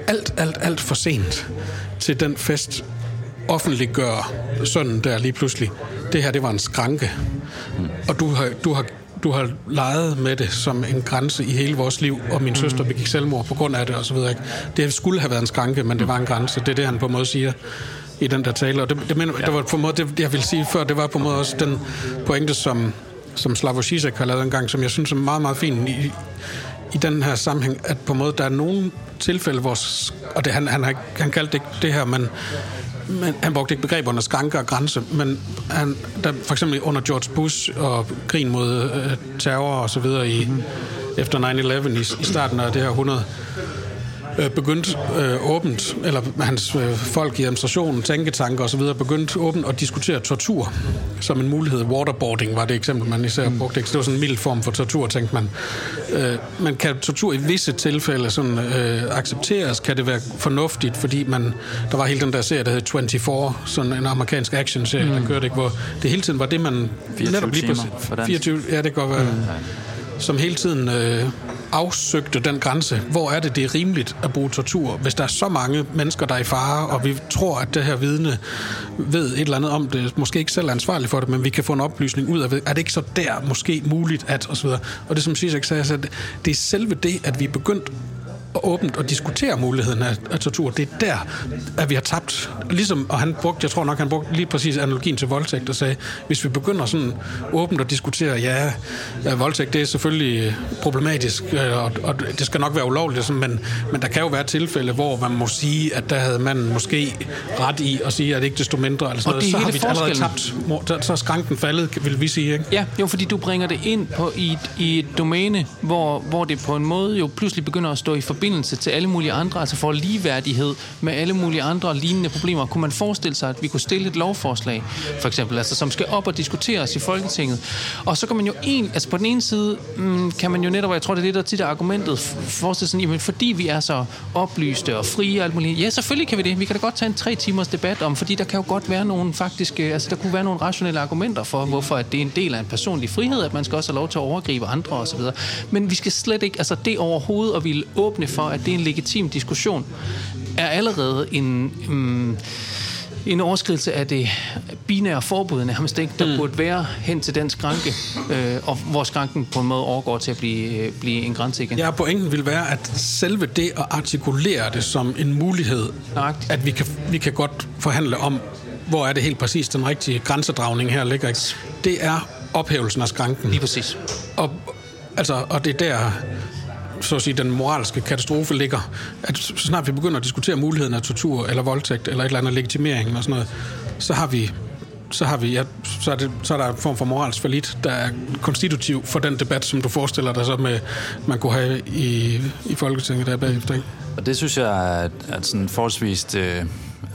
Speaker 3: alt, alt, alt for sent til den fest offentliggør sønnen der lige pludselig. Det her, det var en skranke. Mm. Og du har, du har du har leget med det som en grænse i hele vores liv, og min mm. søster begik selvmord på grund af det, og så videre. Det skulle have været en skranke, men det var en grænse. Det er det, han på en måde siger i den der tale. Og det, det, mener, ja. det var på en måde, det, jeg vil sige før, det var på en måde også den pointe, som, som Slavoj Zizek har lavet en gang, som jeg synes er meget, meget fin i, i den her sammenhæng, at på en måde, der er nogle tilfælde, hvor, og det, han, han, har, han kaldte det det her, men, men han brugte ikke begreberne skranke og grænse, men han, der, for eksempel under George Bush og krigen mod øh, terror og så videre i, mm-hmm. efter 9-11 i, i starten af det her 100, øh, begyndte øh, åbent, eller hans øh, folk i administrationen, tænketanker osv., begyndte åbent at diskutere tortur som en mulighed. Waterboarding var det eksempel, man især mm. brugte. Det var sådan en mild form for tortur, tænkte man. Øh, men kan tortur i visse tilfælde sådan, øh, accepteres? Kan det være fornuftigt? Fordi man, der var hele den der serie, der hed 24, sådan en amerikansk action-serie, mm. der kørte ikke, hvor det hele tiden var det, man...
Speaker 2: 24 timer
Speaker 3: for 24, ja, det kan godt være. Mm. Som hele tiden... Øh, afsøgte den grænse. Hvor er det, det er rimeligt at bruge tortur, hvis der er så mange mennesker, der er i fare, og vi tror, at det her vidne ved et eller andet om det, måske ikke selv er ansvarlig for det, men vi kan få en oplysning ud af. Er det ikke så der måske muligt at, og så videre. Og det som Sisek sagde, så det er selve det, at vi er begyndt og åbent og diskutere muligheden af, af tortur. Det er der, at vi har tabt. Ligesom, og han brugte, jeg tror nok, han brugte lige præcis analogien til voldtægt og sagde, hvis vi begynder sådan åbent at diskutere, ja, voldtægt det er selvfølgelig problematisk, øh, og, og det skal nok være ulovligt, men, men der kan jo være tilfælde, hvor man må sige, at der havde man måske ret i at sige, at det ikke desto mindre, eller sådan noget. så har vi allerede tabt. Så er skranken faldet, vil vi sige, ikke?
Speaker 1: Ja, jo, fordi du bringer det ind på, i, et, i et domæne, hvor, hvor det på en måde jo pludselig begynder at stå i forbindelse forbindelse til alle mulige andre, altså for ligeværdighed med alle mulige andre lignende problemer. Kunne man forestille sig, at vi kunne stille et lovforslag, for eksempel, altså, som skal op og diskuteres i Folketinget? Og så kan man jo en, altså på den ene side, mm, kan man jo netop, og jeg tror, det er det, der tit er argumentet, forestille sig, jamen, fordi vi er så oplyste og frie og alt muligt. Ja, selvfølgelig kan vi det. Vi kan da godt tage en tre timers debat om, fordi der kan jo godt være nogle faktiske, altså der kunne være nogle rationelle argumenter for, hvorfor at det er en del af en personlig frihed, at man skal også have lov til at overgribe andre osv. Men vi skal slet ikke, altså det overhovedet at ville åbne for, at det er en legitim diskussion, er allerede en... Um, en overskridelse af det binære forbud nærmest ikke, der mm. burde være hen til den skranke, øh, og hvor skranken på en måde overgår til at blive, øh, blive en grænse igen.
Speaker 3: Ja, pointen vil være, at selve det at artikulere det som en mulighed, Nøjagtigt. at vi kan, vi kan godt forhandle om, hvor er det helt præcis den rigtige grænsedragning her ligger, ikke? det er ophævelsen af skranken.
Speaker 1: Lige præcis.
Speaker 3: Og, altså, og det er der, så at sige, den moralske katastrofe ligger, at så snart vi begynder at diskutere muligheden af tortur eller voldtægt eller et eller andet legitimering og sådan noget, så har vi så, har vi, ja, så, er det, så er der en form for moralsk forlit, der er konstitutiv for den debat, som du forestiller dig så med, man kunne have i, i Folketinget der bagefter. Ikke?
Speaker 2: Og det synes jeg er, er sådan forholdsvis øh,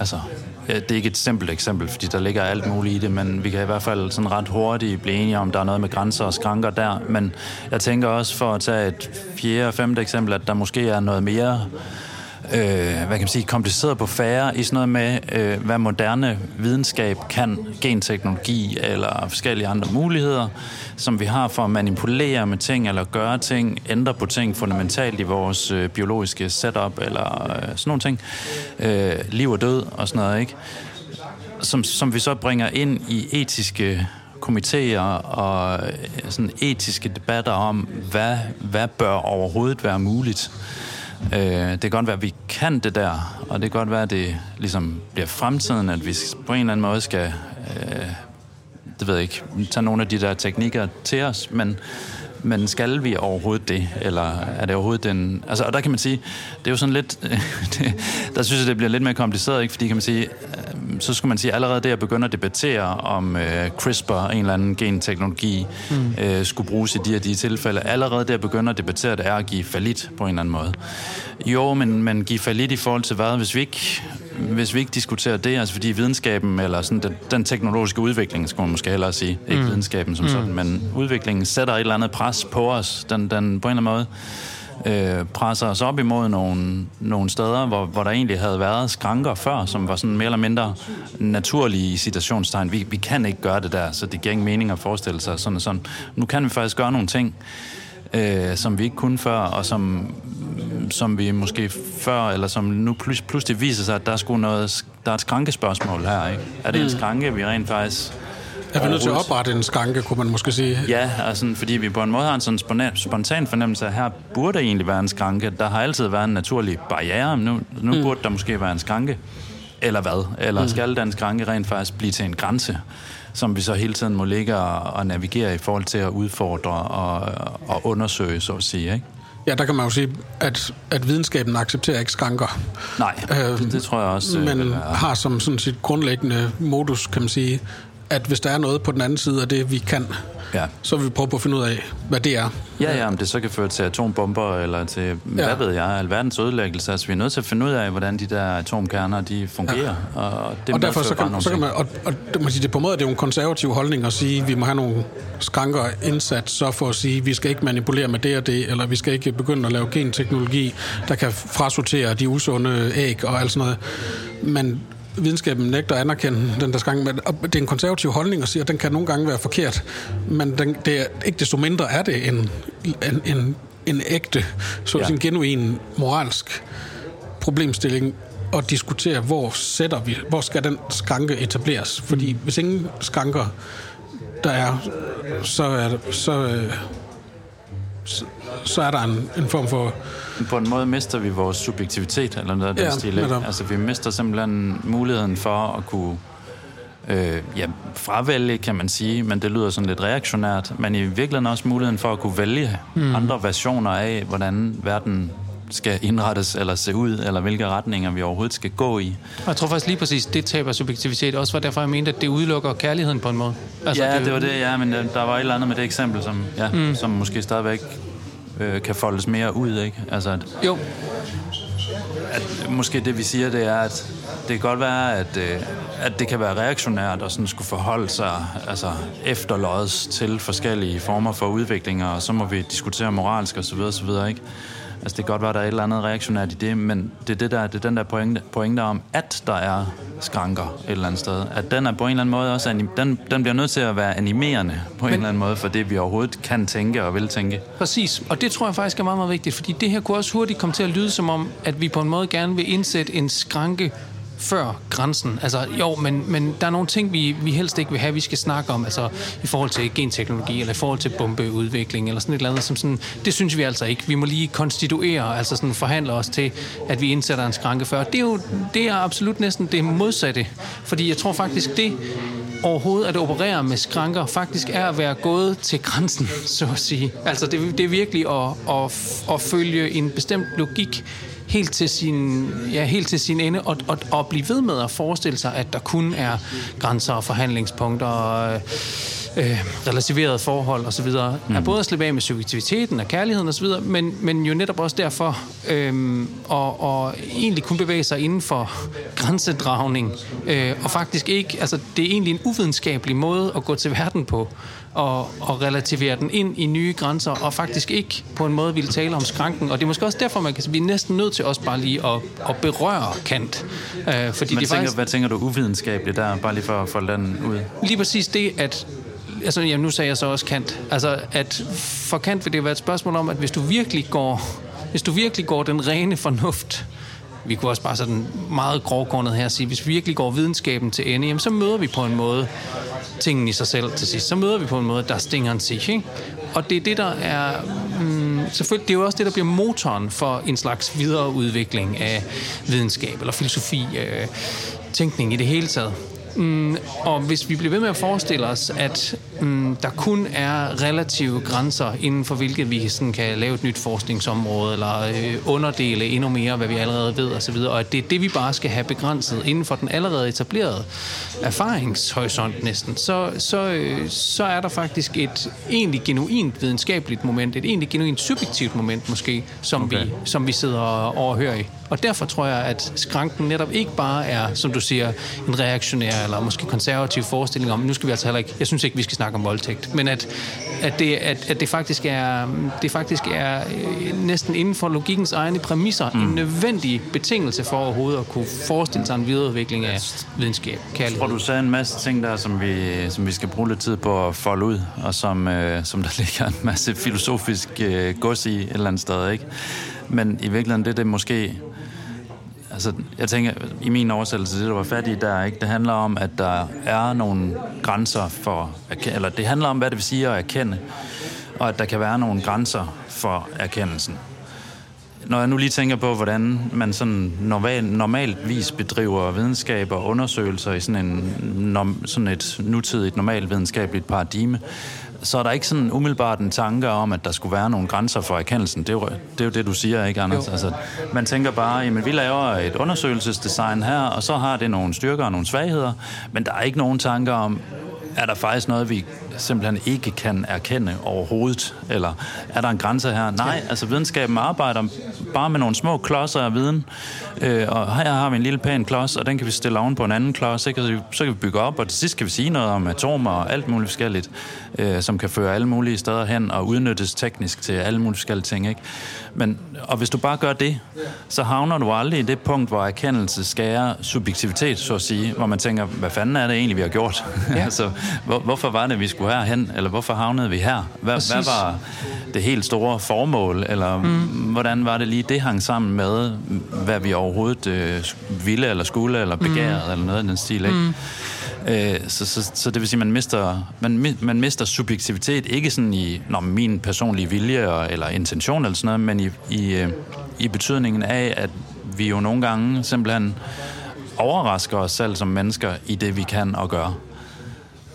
Speaker 2: altså, Øh, det er ikke et simpelt eksempel, fordi der ligger alt muligt i det, men vi kan i hvert fald sådan ret hurtigt blive enige om, der er noget med grænser og skranker der. Men jeg tænker også for at tage et fjerde og femte eksempel, at der måske er noget mere øh, hvad kan man sige, kompliceret på færre i sådan noget med, øh, hvad moderne videnskab kan, genteknologi eller forskellige andre muligheder, som vi har for at manipulere med ting eller gøre ting, ændre på ting fundamentalt i vores øh, biologiske setup eller øh, sådan nogle ting. Øh, liv og død og sådan noget, ikke? Som, som vi så bringer ind i etiske komitéer og øh, sådan etiske debatter om, hvad, hvad bør overhovedet være muligt. Øh, det kan godt være, at vi kan det der, og det kan godt være, at det ligesom bliver fremtiden, at vi på en eller anden måde skal, øh, det ved jeg ikke, tage nogle af de der teknikker til os, men, men skal vi overhovedet det, eller er det overhovedet den... Altså, og der kan man sige, det er jo sådan lidt... det, der synes jeg, det bliver lidt mere kompliceret, ikke? Fordi kan man sige, øh, så skulle man sige, allerede det at begynde at debattere om øh, CRISPR, en eller anden genteknologi, mm. øh, skulle bruges i de og de tilfælde, allerede det at begynde at debattere det er at give falit på en eller anden måde. Jo, men, men give falit i forhold til hvad? Hvis vi ikke, hvis vi ikke diskuterer det, altså fordi videnskaben, eller sådan den, den teknologiske udvikling, skulle man måske hellere sige, ikke mm. videnskaben som mm. sådan, men udviklingen sætter et eller andet pres på os, den, den på en eller anden måde øh, presser os op imod nogle, nogle steder, hvor, hvor der egentlig havde været skranker før, som var sådan mere eller mindre naturlige i citationstegn. Vi, vi kan ikke gøre det der, så det giver ingen mening at forestille sig sådan og sådan. Nu kan vi faktisk gøre nogle ting, øh, som vi ikke kunne før, og som, som vi måske før, eller som nu plus, pludselig viser sig, at der er, sgu noget, der er et skrankespørgsmål her. Ikke? Er det en mm. skranke, vi rent faktisk
Speaker 3: er vi nødt til at oprette en skranke, kunne man måske sige?
Speaker 2: Ja, altså, fordi vi på en måde har en sådan spontan fornemmelse af, at her burde egentlig være en skranke. Der har altid været en naturlig barriere, nu, nu mm. burde der måske være en skranke. Eller hvad? Eller mm. skal den skranke rent faktisk blive til en grænse? Som vi så hele tiden må ligge og, og navigere i forhold til at udfordre og, og undersøge, så at sige. Ikke?
Speaker 3: Ja, der kan man jo sige, at, at videnskaben accepterer ikke skranker.
Speaker 2: Nej, øh, det, tror jeg også.
Speaker 3: Øh, men har som sådan sit grundlæggende modus, kan man sige, at hvis der er noget på den anden side af det, vi kan, ja. så vil vi prøve på at finde ud af, hvad det er.
Speaker 2: Ja, ja, om det så kan føre til atombomber, eller til, ja. hvad ved jeg, alverdens ødelæggelse. Altså, vi er nødt til at finde ud af, hvordan de der atomkerner, de fungerer. Ja. Og, det
Speaker 3: og derfor så kan, så kan man, og, og det, man sige, det på en måde det er jo en konservativ holdning at sige, at vi må have nogle skranker indsat, så for at sige, at vi skal ikke manipulere med det og det, eller vi skal ikke begynde at lave genteknologi, der kan frasortere de usunde æg og alt sådan noget. Men videnskaben nægter at anerkende den der skang. Men det er en konservativ holdning at sige, at den kan nogle gange være forkert, men den, det er, ikke desto mindre er det en, en, en, en ægte, så ja. en genuin moralsk problemstilling at diskutere, hvor sætter vi, hvor skal den skranke etableres. Fordi mm. hvis ingen skranker der er, så er, så, øh, så, så er der en, en form for...
Speaker 2: På en måde mister vi vores subjektivitet, eller noget af den ja, stil. Ikke? Altså, vi mister simpelthen muligheden for at kunne øh, ja, fravælge, kan man sige, men det lyder sådan lidt reaktionært, men i virkeligheden også muligheden for at kunne vælge mm. andre versioner af, hvordan verden skal indrettes eller se ud, eller hvilke retninger vi overhovedet skal gå i.
Speaker 1: Jeg tror faktisk lige præcis, det taber subjektivitet også var derfor, jeg mente, at det udelukker kærligheden på en måde.
Speaker 2: Altså, ja, det, det var det, ja, men der var et eller andet med det eksempel, som, ja, mm. som måske stadigvæk øh, kan foldes mere ud, ikke? Altså, at,
Speaker 1: jo.
Speaker 2: At, måske det, vi siger, det er, at det kan godt være, at, øh, at det kan være reaktionært at sådan skulle forholde sig altså, efterløds til forskellige former for udviklinger, og så må vi diskutere moralsk osv. osv. Ikke? Altså, det kan godt være, at der er et eller andet reaktionært i det, men det er, det der, det er den der pointe, pointe om, at der er skranker et eller andet sted. At den er på en eller anden måde også, den, den bliver nødt til at være animerende på men, en eller anden måde, for det vi overhovedet kan tænke og vil tænke.
Speaker 1: Præcis, og det tror jeg faktisk er meget, meget vigtigt, fordi det her kunne også hurtigt komme til at lyde som om, at vi på en måde gerne vil indsætte en skranke før grænsen. Altså, jo, men, men der er nogle ting, vi, vi helst ikke vil have, vi skal snakke om, altså i forhold til genteknologi, eller i forhold til bombeudvikling, eller sådan et eller andet, som sådan, det synes vi altså ikke. Vi må lige konstituere, altså sådan forhandle os til, at vi indsætter en skranke før. Det er jo det er absolut næsten det modsatte, fordi jeg tror faktisk, det overhovedet at operere med skranker faktisk er at være gået til grænsen, så at sige. Altså det, det er virkelig at, at, at følge en bestemt logik helt til sin, ja, helt til sin ende, og, og, og blive ved med at forestille sig, at der kun er grænser og forhandlingspunkter, og, øh, relativeret forhold osv., mm. er både at slippe af med subjektiviteten og kærligheden osv., men, men jo netop også derfor øh, og, og egentlig kun bevæge sig inden for grænsedragning, øh, og faktisk ikke, altså det er egentlig en uvidenskabelig måde at gå til verden på, og, og relativere den ind i nye grænser, og faktisk ikke på en måde ville tale om skranken. Og det er måske også derfor, man kan sige, vi er næsten nødt til også bare lige at, at berøre Kant.
Speaker 2: Øh, fordi Men det tænker, faktisk, hvad tænker du uvidenskabeligt der, bare lige for at få den ud?
Speaker 1: Lige præcis det, at altså, jamen, nu sagde jeg så også Kant. Altså, at for Kant vil det være et spørgsmål om, at hvis du virkelig går, hvis du virkelig går den rene fornuft, vi kunne også bare sådan meget grovkornet her sige, hvis vi virkelig går videnskaben til ende, jamen, så møder vi på en måde tingene i sig selv til sidst. Så møder vi på en måde, der stinger en sig. Ikke? Og det er det, der er... Mm, selvfølgelig, det er jo også det, der bliver motoren for en slags videreudvikling af videnskab eller filosofi, øh, tænkning i det hele taget. Mm, og hvis vi bliver ved med at forestille os, at mm, der kun er relative grænser inden for hvilket vi sådan kan lave et nyt forskningsområde, eller øh, underdele endnu mere, hvad vi allerede ved osv., og at det er det, vi bare skal have begrænset inden for den allerede etablerede erfaringshorisont næsten, så, så, øh, så er der faktisk et egentlig genuint videnskabeligt moment, et egentlig genuint subjektivt moment måske, som, okay. vi, som vi sidder og overhører i. Og derfor tror jeg, at skranken netop ikke bare er, som du siger, en reaktionær eller måske konservativ forestilling om, nu skal vi altså heller ikke, jeg synes ikke, vi skal snakke om voldtægt, men at, at, det, at, at det faktisk er, det faktisk er øh, næsten inden for logikkens egne præmisser mm. en nødvendig betingelse for overhovedet at kunne forestille sig en videreudvikling af videnskab,
Speaker 2: kærlighed. Jeg tror, du sagde en masse ting der, som vi, som vi skal bruge lidt tid på at folde ud, og som, øh, som der ligger en masse filosofisk øh, gods i et eller andet sted, ikke? Men i virkeligheden, det er det måske Altså, jeg tænker, i min oversættelse, det der var fat i der, ikke, det handler om, at der er nogle grænser for, eller det handler om, hvad det vil sige at erkende, og at der kan være nogle grænser for erkendelsen. Når jeg nu lige tænker på, hvordan man sådan normal, normaltvis bedriver videnskab og undersøgelser i sådan, en, sådan et nutidigt normalt videnskabeligt paradigme, så er der ikke sådan umiddelbart en tanke om, at der skulle være nogle grænser for erkendelsen. Det er jo det, er jo det du siger, ikke Anders? Altså, man tænker bare, jamen vi laver et undersøgelsesdesign her, og så har det nogle styrker og nogle svagheder, men der er ikke nogen tanker om, er der faktisk noget, vi simpelthen ikke kan erkende overhovedet? Eller er der en grænse her? Nej, altså videnskaben arbejder bare med nogle små klodser af viden, øh, og her har vi en lille pæn klods, og den kan vi stille oven på en anden klods, ikke? så kan vi bygge op, og til sidst kan vi sige noget om atomer og alt muligt forskelligt, øh, som kan føre alle mulige steder hen og udnyttes teknisk til alle mulige forskellige ting. Ikke? Men, og hvis du bare gør det, så havner du aldrig i det punkt, hvor erkendelse skærer subjektivitet, så at sige, hvor man tænker, hvad fanden er det egentlig, vi har gjort? Ja. altså, hvor, hvorfor var det, vi skulle herhen? Eller hvorfor havnede vi her? Hvad, hvad var det helt store formål? Eller mm. hvordan var det lige, det hang sammen med, hvad vi overhovedet øh, ville, eller skulle, eller begærede, mm. eller noget i den stil, ikke? Mm. Øh, så, så, så det vil sige, at man mister, man, man mister subjektivitet, ikke sådan i når min personlige vilje eller intention eller sådan noget, men i, i, øh, i betydningen af, at vi jo nogle gange simpelthen overrasker os selv som mennesker i det, vi kan og gør.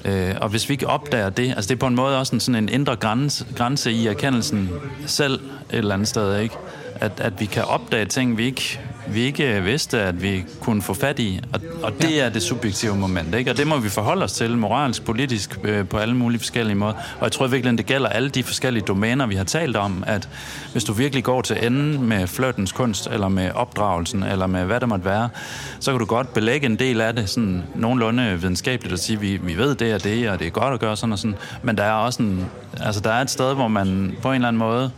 Speaker 2: Øh, og hvis vi ikke opdager det, altså det er på en måde også en, sådan en indre grænse, grænse i erkendelsen selv et eller andet sted, ikke? At, at vi kan opdage ting, vi ikke vi ikke vidste, at vi kunne få fat i. Og, og det ja. er det subjektive moment, ikke? Og det må vi forholde os til moralsk, politisk, øh, på alle mulige forskellige måder. Og jeg tror virkelig, det gælder alle de forskellige domæner, vi har talt om, at hvis du virkelig går til enden med flirtens kunst, eller med opdragelsen, eller med hvad det måtte være, så kan du godt belægge en del af det sådan nogenlunde videnskabeligt og sige, vi, vi ved det og det, og det er godt at gøre sådan og sådan. Men der er også en, altså der er et sted, hvor man på en eller anden måde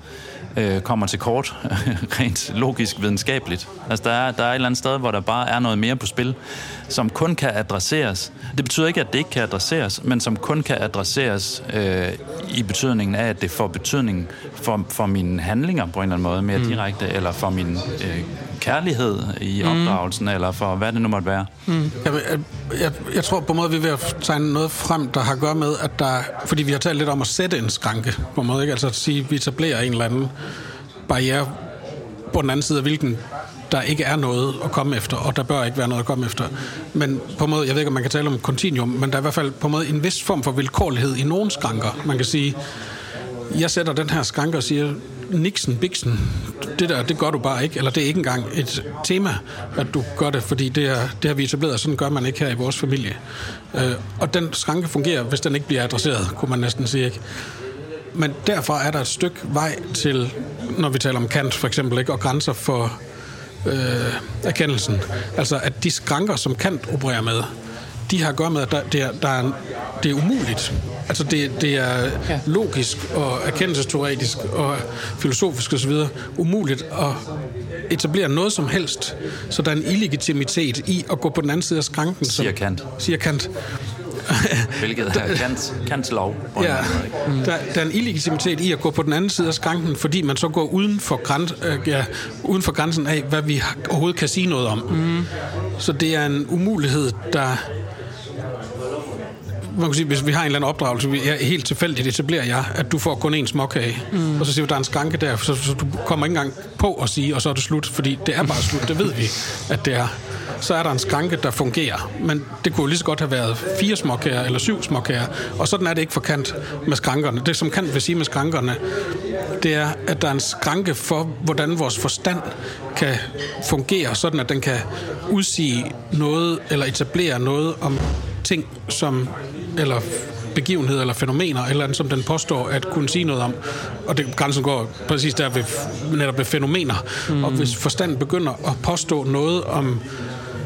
Speaker 2: øh, kommer til kort, rent logisk videnskabeligt. Altså der er, der er et eller andet sted, hvor der bare er noget mere på spil, som kun kan adresseres. Det betyder ikke, at det ikke kan adresseres, men som kun kan adresseres øh, i betydningen af, at det får betydning for, for mine handlinger på en eller anden måde mere mm. direkte, eller for min øh, kærlighed i mm. opdragelsen, eller for hvad det nu måtte være. Mm.
Speaker 3: Jeg, jeg, jeg, jeg tror på en måde, vi er ved at tegne noget frem, der har at gøre med, at der, fordi vi har talt lidt om at sætte en skranke, på en måde, ikke? altså at sige, at vi etablerer en eller anden barriere på den anden side af hvilken der ikke er noget at komme efter, og der bør ikke være noget at komme efter. Men på en måde, jeg ved ikke, om man kan tale om kontinuum, men der er i hvert fald på en måde en vis form for vilkårlighed i nogle skranker. Man kan sige, jeg sætter den her skranke og siger, Nixon, Bixen, det der, det gør du bare ikke, eller det er ikke engang et tema, at du gør det, fordi det, er, det har vi etableret, sådan gør man ikke her i vores familie. Øh, og den skranke fungerer, hvis den ikke bliver adresseret, kunne man næsten sige, ikke? Men derfor er der et stykke vej til, når vi taler om Kant for eksempel, ikke? og grænser for øh, erkendelsen. Altså, at de skranker, som Kant opererer med, de har at gøre med, at der, det, er, der er, det er umuligt. Altså det, det er ja. logisk og erkendelsesteoretisk og filosofisk osv. umuligt at etablere noget som helst, så der er en illegitimitet i at gå på den anden side af skranken.
Speaker 2: Siger Kant.
Speaker 3: Siger Kant.
Speaker 2: Hvilket er Kants, Kants lov.
Speaker 3: Ja, der, der er en illegitimitet i at gå på den anden side af skranken, fordi man så går uden for, græns, øh, ja, uden for grænsen af, hvad vi overhovedet kan sige noget om. Mm. Så det er en umulighed, der man kan sige, hvis vi har en eller anden opdragelse, vi er helt tilfældigt etablerer jeg, at du får kun en småkage, mm. og så siger vi, der er en skranke der, så, så du kommer ikke engang på at sige, og så er det slut, fordi det er bare slut, det ved vi, at det er. Så er der en skranke, der fungerer, men det kunne lige så godt have været fire småkager eller syv småkager, og sådan er det ikke for kant med skrankerne. Det, som kan vil sige med skrankerne, det er, at der er en skranke for, hvordan vores forstand kan fungere, sådan at den kan udsige noget, eller etablere noget om ting, som, eller begivenheder eller fænomener, eller som den påstår at kunne sige noget om. Og det, grænsen går præcis der ved, netop ved fænomener. Mm. Og hvis forstanden begynder at påstå noget om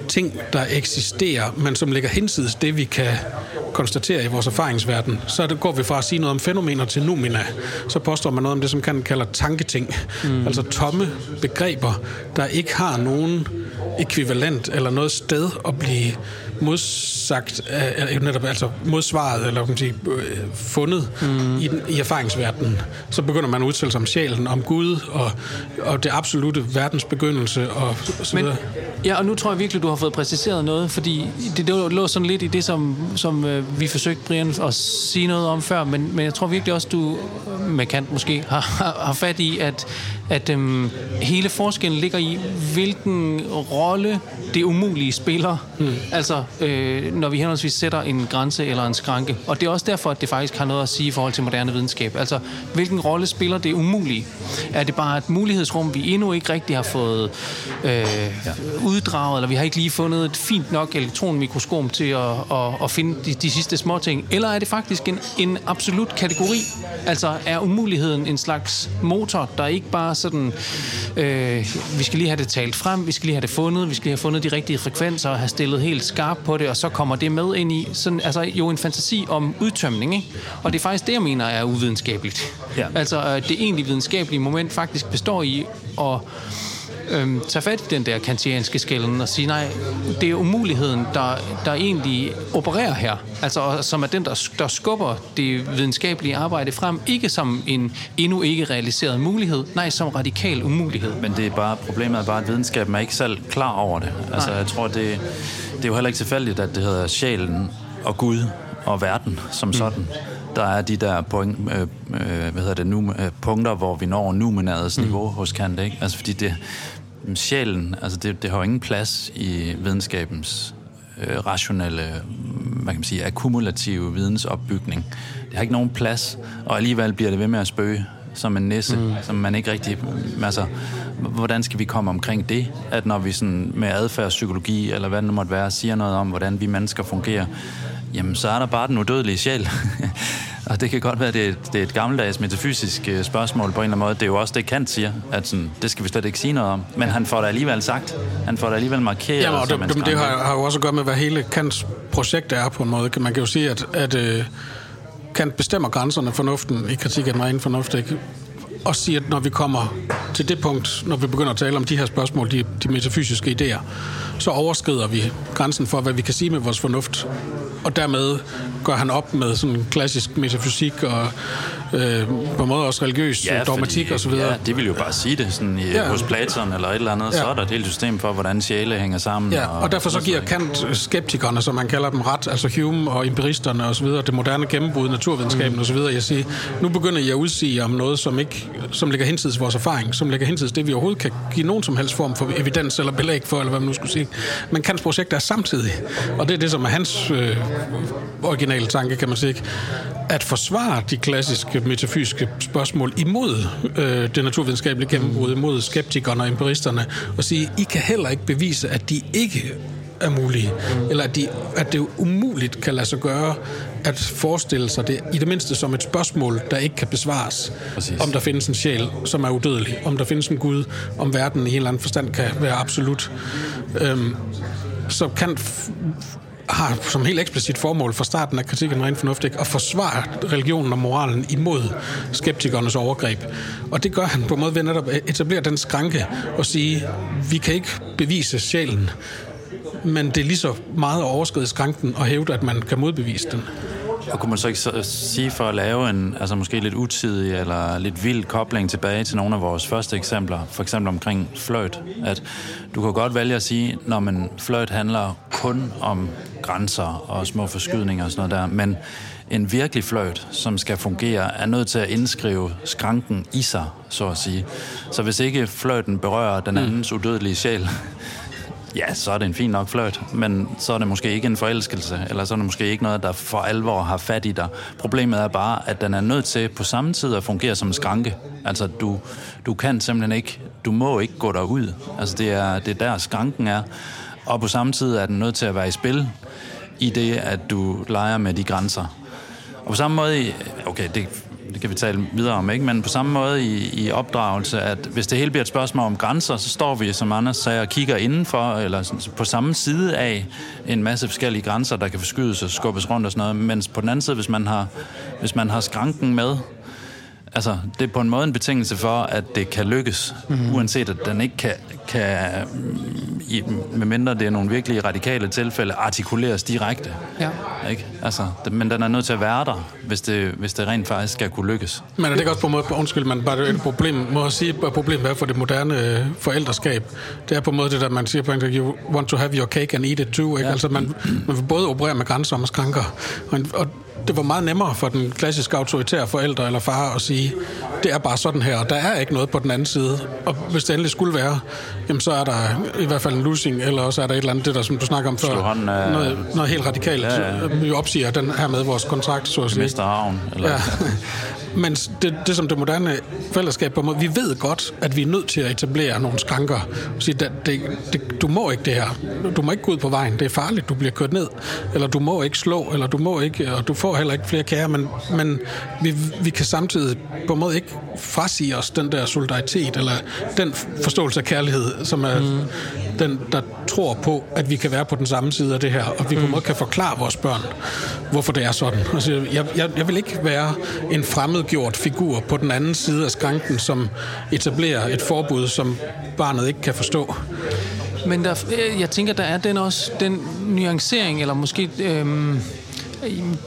Speaker 3: ting, der eksisterer, men som ligger hinsides det, vi kan konstatere i vores erfaringsverden, så det går vi fra at sige noget om fænomener til numina. Så påstår man noget om det, som kan kalde tanketing. Mm. Altså tomme begreber, der ikke har nogen ekvivalent eller noget sted at blive modsagt, eller netop altså modsvaret, eller kan man sige, øh, fundet mm. i, den, i erfaringsverdenen. Så begynder man at udtale sig om sjælen, om Gud, og, og det absolute verdens begyndelse, og så
Speaker 1: Men, Ja, og nu tror jeg virkelig, du har fået præciseret noget, fordi det, det lå sådan lidt i det, som, som øh, vi forsøgte, Brian, at sige noget om før, men, men jeg tror virkelig også, du med Kant måske har, har, har fat i, at, at øhm, hele forskellen ligger i, hvilken rolle det umulige spiller. Mm. Altså, øh, når vi henholdsvis sætter en grænse eller en skranke. Og det er også derfor, at det faktisk har noget at sige i forhold til moderne videnskab. Altså, hvilken rolle spiller det umulige? Er det bare et mulighedsrum, vi endnu ikke rigtig har fået øh, ja. uddraget, eller vi har ikke lige fundet et fint nok elektronmikroskop til at, at, at finde de, de sidste små ting? Eller er det faktisk en, en absolut kategori? Altså, er umuligheden en slags motor, der ikke bare sådan, øh, vi skal lige have det talt frem, vi skal lige have det fundet, vi skal lige have fundet de rigtige frekvenser og have stillet helt skarpt på det, og så kommer det med ind i sådan, altså, jo en fantasi om udtømning. Ikke? Og det er faktisk det, jeg mener er uvidenskabeligt. Ja. Altså øh, det egentlige videnskabelige moment faktisk består i at øhm, tage fat i den der kantianske skælden og sige, nej, det er umuligheden, der, der egentlig opererer her. Altså, som er den, der, der skubber det videnskabelige arbejde frem, ikke som en endnu ikke realiseret mulighed, nej, som radikal umulighed.
Speaker 2: Men det er bare, problemet er bare, at videnskaben er ikke selv klar over det. Altså, nej. jeg tror, det, det er jo heller ikke tilfældigt, at det hedder sjælen og Gud og verden som mm. sådan der er de der point, øh, øh, hvad hedder det nu, øh, punkter, hvor vi når numenadets mm. niveau hos Kant, ikke? Altså fordi det, sjælen, altså det, det har jo ingen plads i videnskabens øh, rationelle, hvad kan man sige, akkumulative vidensopbygning. Det har ikke nogen plads, og alligevel bliver det ved med at spøge som en nisse, mm. som man ikke rigtig... Altså, hvordan skal vi komme omkring det? At når vi sådan med adfærdspsykologi, eller hvad det nu måtte være, siger noget om, hvordan vi mennesker fungerer, jamen så er der bare den udødelige sjæl. og det kan godt være, at det er, det er et gammeldags metafysisk øh, spørgsmål på en eller anden måde. Det er jo også det, Kant siger, at sådan, det skal vi slet ikke sige noget om. Men han får det alligevel sagt. Han får det alligevel markeret.
Speaker 3: Jamen, og det, det, det har, har jo også at gøre med, hvad hele Kants projekt er på en måde. Man kan jo sige, at, at uh, Kant bestemmer grænserne fornuften i kritik af den rene fornuft, ikke? og siger, at når vi kommer til det punkt, når vi begynder at tale om de her spørgsmål, de, de metafysiske idéer, så overskrider vi grænsen for, hvad vi kan sige med vores fornuft. Og dermed gør han op med sådan klassisk metafysik og øh, på en måde også religiøs ja, dogmatik og så videre.
Speaker 2: Ja, det vil jo bare sige det sådan i, ja. hos Platon eller et eller andet. Ja. Så er der et helt system for, hvordan sjæle hænger sammen.
Speaker 3: Ja, og, og derfor så giver Kant skeptikerne, som man kalder dem ret, altså Hume og empiristerne og så videre, det moderne gennembrud, naturvidenskaben mm. og så videre. Jeg siger, nu begynder I at udsige om noget, som ikke som ligger hinsides vores erfaring, som ligger hinsides det, vi overhovedet kan give nogen som helst form for evidens eller belæg for, eller hvad man nu skulle sige. Men Kants projekt er samtidig, og det er det, som er hans øh, originale tanke, kan man sige, at forsvare de klassiske filosofiske, metafysiske spørgsmål imod øh, det naturvidenskabelige gennembrud, imod skeptikerne og empiristerne, og sige, I kan heller ikke bevise, at de ikke er mulige, eller at, de, at det umuligt kan lade sig gøre at forestille sig det, i det mindste som et spørgsmål, der ikke kan besvares. Præcis. Om der findes en sjæl, som er udødelig, om der findes en Gud, om verden i en eller anden forstand kan være absolut. Øhm, så kan har som helt eksplicit formål fra starten af kritikken rent fornuftigt at forsvare religionen og moralen imod skeptikernes overgreb. Og det gør han på en måde ved netop at etablere den skranke og sige, vi kan ikke bevise sjælen, men det er lige så meget at overskride skranken og hævde, at man kan modbevise den.
Speaker 2: Og kunne man så ikke sige for at lave en altså måske lidt utidig eller lidt vild kobling tilbage til nogle af vores første eksempler, for eksempel omkring fløjt, at du kan godt vælge at sige, når man fløjt handler kun om grænser og små forskydninger og sådan noget der, men en virkelig fløjt, som skal fungere, er nødt til at indskrive skranken i sig, så at sige. Så hvis ikke fløjten berører den andens udødelige sjæl, ja, så er det en fin nok fløjt, men så er det måske ikke en forelskelse, eller så er det måske ikke noget, der for alvor har fat i dig. Problemet er bare, at den er nødt til på samme tid at fungere som en skranke. Altså, du, du kan simpelthen ikke, du må ikke gå derud. Altså, det er, det er der skranken er. Og på samme tid er den nødt til at være i spil, i det, at du leger med de grænser. Og på samme måde, okay, det det kan vi tale videre om, ikke? men på samme måde i, i opdragelse, at hvis det hele bliver et spørgsmål om grænser, så står vi, som Anders sagde, og kigger indenfor, eller på samme side af en masse forskellige grænser, der kan forskydes og skubbes rundt og sådan noget, mens på den anden side, hvis man har, hvis man har skranken med, altså, det er på en måde en betingelse for, at det kan lykkes, mm-hmm. uanset at den ikke kan, kan i, medmindre det er nogle virkelig radikale tilfælde, artikuleres direkte. Ja. Ikke? Altså, det, men den er nødt til at være der, hvis det, hvis det rent faktisk skal kunne lykkes.
Speaker 3: Men er det ikke også på en måde, undskyld, man bare et problem, må jeg sige, at problemet er for det moderne øh, forældreskab. Det er på en måde det, der man siger på engelsk, you want to have your cake and eat it too. Ikke? Ja. Altså, man, man vil både operere med grænser og skranker. Og, og det var meget nemmere for den klassiske autoritære forældre eller far at sige, det er bare sådan her, og der er ikke noget på den anden side. Og hvis det endelig skulle være, jamen så er der i hvert fald en losing, eller også er der et eller andet, det der, som du snakker om før, hånden, øh... noget, noget helt radikalt. Ja, ja. Vi opsiger den her med vores kontrakt, så at sige.
Speaker 2: Mister havn. Eller... Ja.
Speaker 3: Men det, det som det moderne fællesskab på måde, vi ved godt, at vi er nødt til at etablere nogle skranker. Sige, det, det, du må ikke det her. Du må ikke gå ud på vejen. Det er farligt. Du bliver kørt ned. Eller du må ikke slå. Eller du må ikke, og du får heller ikke flere kære. Men, men vi, vi kan samtidig på en måde ikke frasige os den der solidaritet, eller den forståelse af kærlighed, som er mm. den, der tror på, at vi kan være på den samme side af det her, og vi på en mm. måde kan forklare vores børn, hvorfor det er sådan. Altså, jeg, jeg, jeg vil ikke være en fremmedgjort figur på den anden side af skranken, som etablerer et forbud, som barnet ikke kan forstå.
Speaker 1: Men der, øh, jeg tænker, der er den også den nuancering, eller måske øhm,